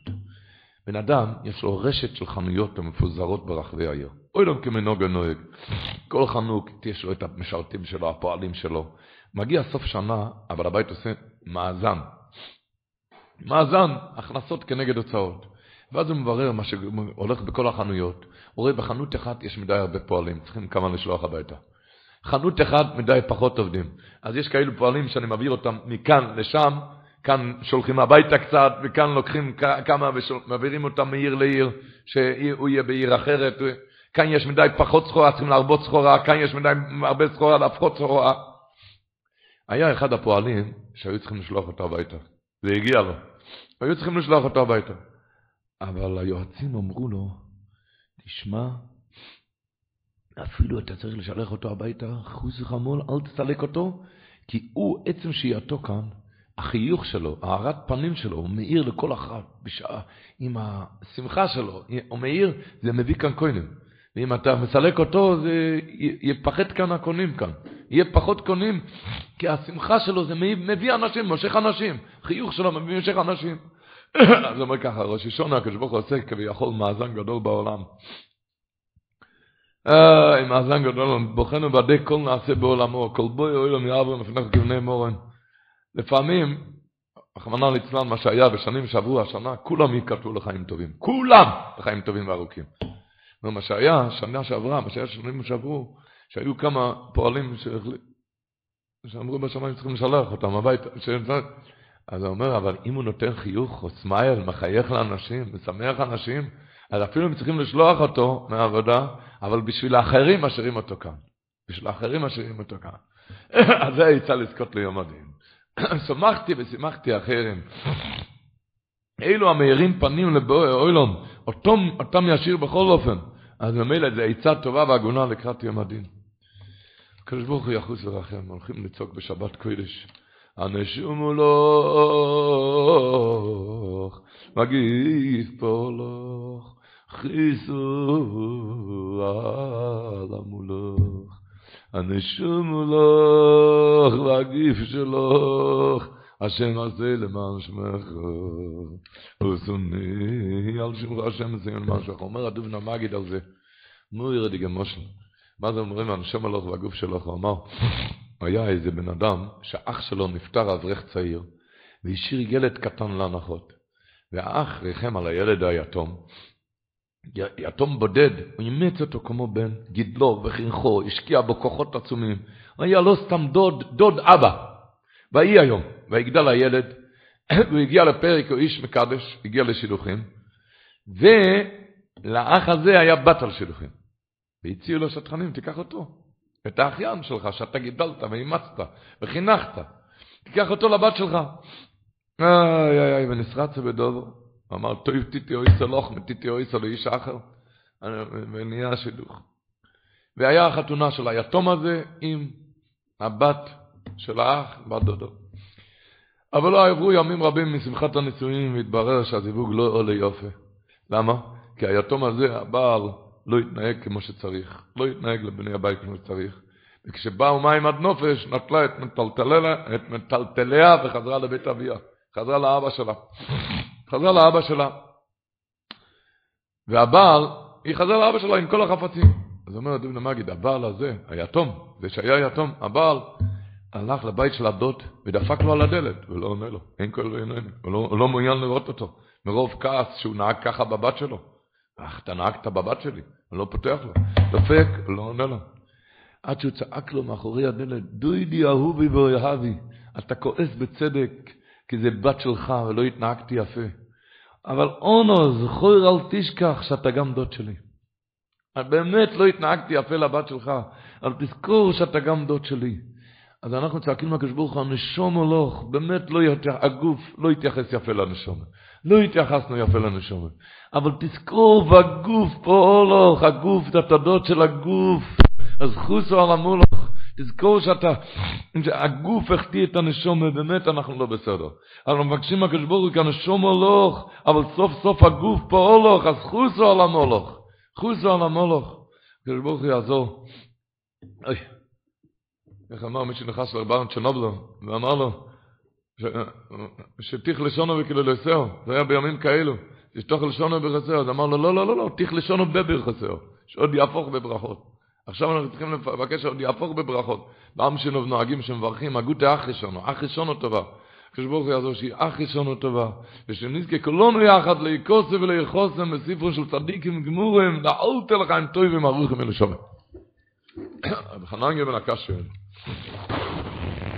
בן אדם, יש לו רשת של חנויות המפוזרות ברחבי העיר. אוי לא כמנהוג הנוהג. כל חנוק, יש לו את המשרתים שלו, הפועלים שלו. מגיע סוף שנה, אבל הבית עושה מאזן. מאזן, הכנסות כנגד הוצאות. ואז הוא מברר מה שהולך בכל החנויות. הוא רואה בחנות אחת יש מדי הרבה פועלים, צריכים כמה לשלוח הביתה. חנות אחת מדי פחות עובדים. אז יש כאלו פועלים שאני מעביר אותם מכאן לשם, כאן שולחים הביתה קצת, וכאן לוקחים כמה ומעבירים אותם מעיר לעיר, שהוא יהיה בעיר אחרת. כאן יש מדי פחות סחורה, צריכים להרבות סחורה, כאן יש מדי הרבה סחורה, להפחות סחורה. היה אחד הפועלים שהיו צריכים לשלוח אותו הביתה. זה הגיע לו. היו צריכים לשלוח אותו הביתה. אבל היועצים אמרו לו, תשמע, אפילו אתה צריך לשלח אותו הביתה, חוס וחמול, אל תסלק אותו, כי הוא, עצם שהייתו כאן, החיוך שלו, הארת פנים שלו, הוא מאיר לכל אחת בשעה, עם השמחה שלו, הוא מאיר, זה מביא כאן קונים. ואם אתה מסלק אותו, זה יפחת כאן הקונים כאן. יהיה פחות קונים, כי השמחה שלו זה מביא אנשים, מושך אנשים. חיוך שלו מביא מושך אנשים. אז אומר ככה, ראש השונה, הקדוש ברוך הוא עושה כביכול מאזן גדול בעולם. אה, מאזן גדול, בוחנו ועדי כל נעשה בעולמו, כל בוי אוילם יעברם לפני כבני מורן. לפעמים, רחמנא ליצלן, מה שהיה בשנים שעברו השנה, כולם ייכתבו לחיים טובים. כולם לחיים טובים וארוכים. מה שהיה, שנה שעברה, מה שהיה שנים שעברו, שהיו כמה פועלים שאמרו בשמיים צריכים לשלח אותם הביתה. אז הוא אומר, אבל אם הוא נותן חיוך או סמייל, מחייך לאנשים, משמח אנשים, אז אפילו הם צריכים לשלוח אותו מהעבודה, אבל בשביל האחרים משאירים אותו כאן. בשביל האחרים משאירים אותו כאן. אז זה יצא לזכות ליום הדין. שמחתי ושימחתי אחרים. אלו המאירים פנים לבואי אוילום, אותם, אותם ישיר בכל אופן. אז ממילא זה עצה טובה והגונה לקראת יום הדין. הקדוש ברוך הוא יחוס ורחם, הולכים לצעוק בשבת קודש. הנשום הולוך, מגיף פולוך, חיסו על המולוך. הנשום הולוך, והגיף שלוך, השם הזה למען שמך, ושונאי על שמך השם הזה למען שמך. אומר הדובן המגיד על זה, נו ירדי גמושן. מה זה אומרים, הנשום הולוך והגוף שלוך, הוא אמר, היה איזה בן אדם שאח שלו נפטר אברך צעיר, והשאיר ילד קטן להנחות. והאח ריחם על הילד היתום, יתום בודד, הוא אימץ אותו כמו בן, גידלו וחינכו, השקיע בו כוחות עצומים. הוא היה לא סתם דוד, דוד אבא. ויהי היום, ויגדל הילד, והוא הגיע לפרק, הוא איש מקדש, הגיע לשידוכים, ולאח הזה היה בת על שידוכים. והציעו לו שטחנים, תיקח אותו. את האחיין שלך, שאתה גידלת ואימצת וחינכת. תיקח אותו לבת שלך. איי איי איי, ונסרץ בדובו. אמר, טוב תיתי אויסו לוחם, תיתי אויסו לאיש אחר. ונהיה שידוך. והיה החתונה של היתום הזה עם הבת של האח, בת דודו. אבל לא עברו ימים רבים משמחת הנישואים והתברר שהזיווג לא עולה יופי. למה? כי היתום הזה, הבעל, לא התנהג כמו שצריך, לא התנהג לבני הבית כמו שצריך. וכשבאו מים עד נופש, נטלה את, מטלטליה, את מטלטליה וחזרה לבית אביה, חזרה לאבא שלה. חזרה לאבא שלה. והבעל, היא חזרה לאבא שלה עם כל החפצים. אז אומר דוד המגיד, הבעל הזה, היתום, זה שהיה יתום, הבעל הלך לבית של הדוד ודפק לו על הדלת, ולא עונה לו, אין כל עיניים, הוא לא, לא מעוניין לראות אותו, מרוב כעס שהוא נהג ככה בבת שלו. אך אתה נהגת בבת שלי, אני לא פותח לו. דופק, לא עונה לו. עד שהוא צעק לו מאחורי הדלת, דוידי אהובי ואוהבי, אתה כועס בצדק, כי זה בת שלך ולא התנהגתי יפה. אבל אונו, זכור אל תשכח שאתה גם דוד שלי. באמת לא התנהגתי יפה לבת שלך, אבל תזכור שאתה גם דוד שלי. אז אנחנו צועקים לקדוש ברוך הוא, הנשום הולך, באמת לא יתייח, הגוף לא התייחס יפה לנשום. לא התייחסנו יפה לנשום. אבל תזכור, בגוף הולך, הגוף, זה התודות של הגוף. אז חוסו על המולך, תזכור שאתה, הגוף החטיא את הנשום, ובאמת אנחנו לא בסדר. אנחנו מבקשים מהקדוש ברוך הוא, הולך, אבל סוף סוף הגוף הולך, אז חוסו על המולך. חוסו על המולך. הקדוש ברוך הוא יעזור. אוי. איך אמר מי שנכנס לרבן צ'נובלו, ואמר לו, שתיך לשונו וכאילו לסאו, זה היה בימים כאלו, שתוך לשונו בחסאו, אז אמר לו, לא, לא, לא, לא, תיך לשונו בברכסאו, שעוד יהפוך בברכות. עכשיו אנחנו צריכים לבקש שעוד יהפוך בברכות. בעם שלנו נוהגים שמברכים, הגות אח ראשונו, אח ראשונו טובה. הקדוש ברוך הוא יעזור שהיא אח ראשונו טובה, ושנזכה כולנו יחד להיקוסם ולהיחוסם בספרו של צדיקים גמורים, לעולת לך עם טובים ארוכים ולשומר. חנן גבן הקש שואל.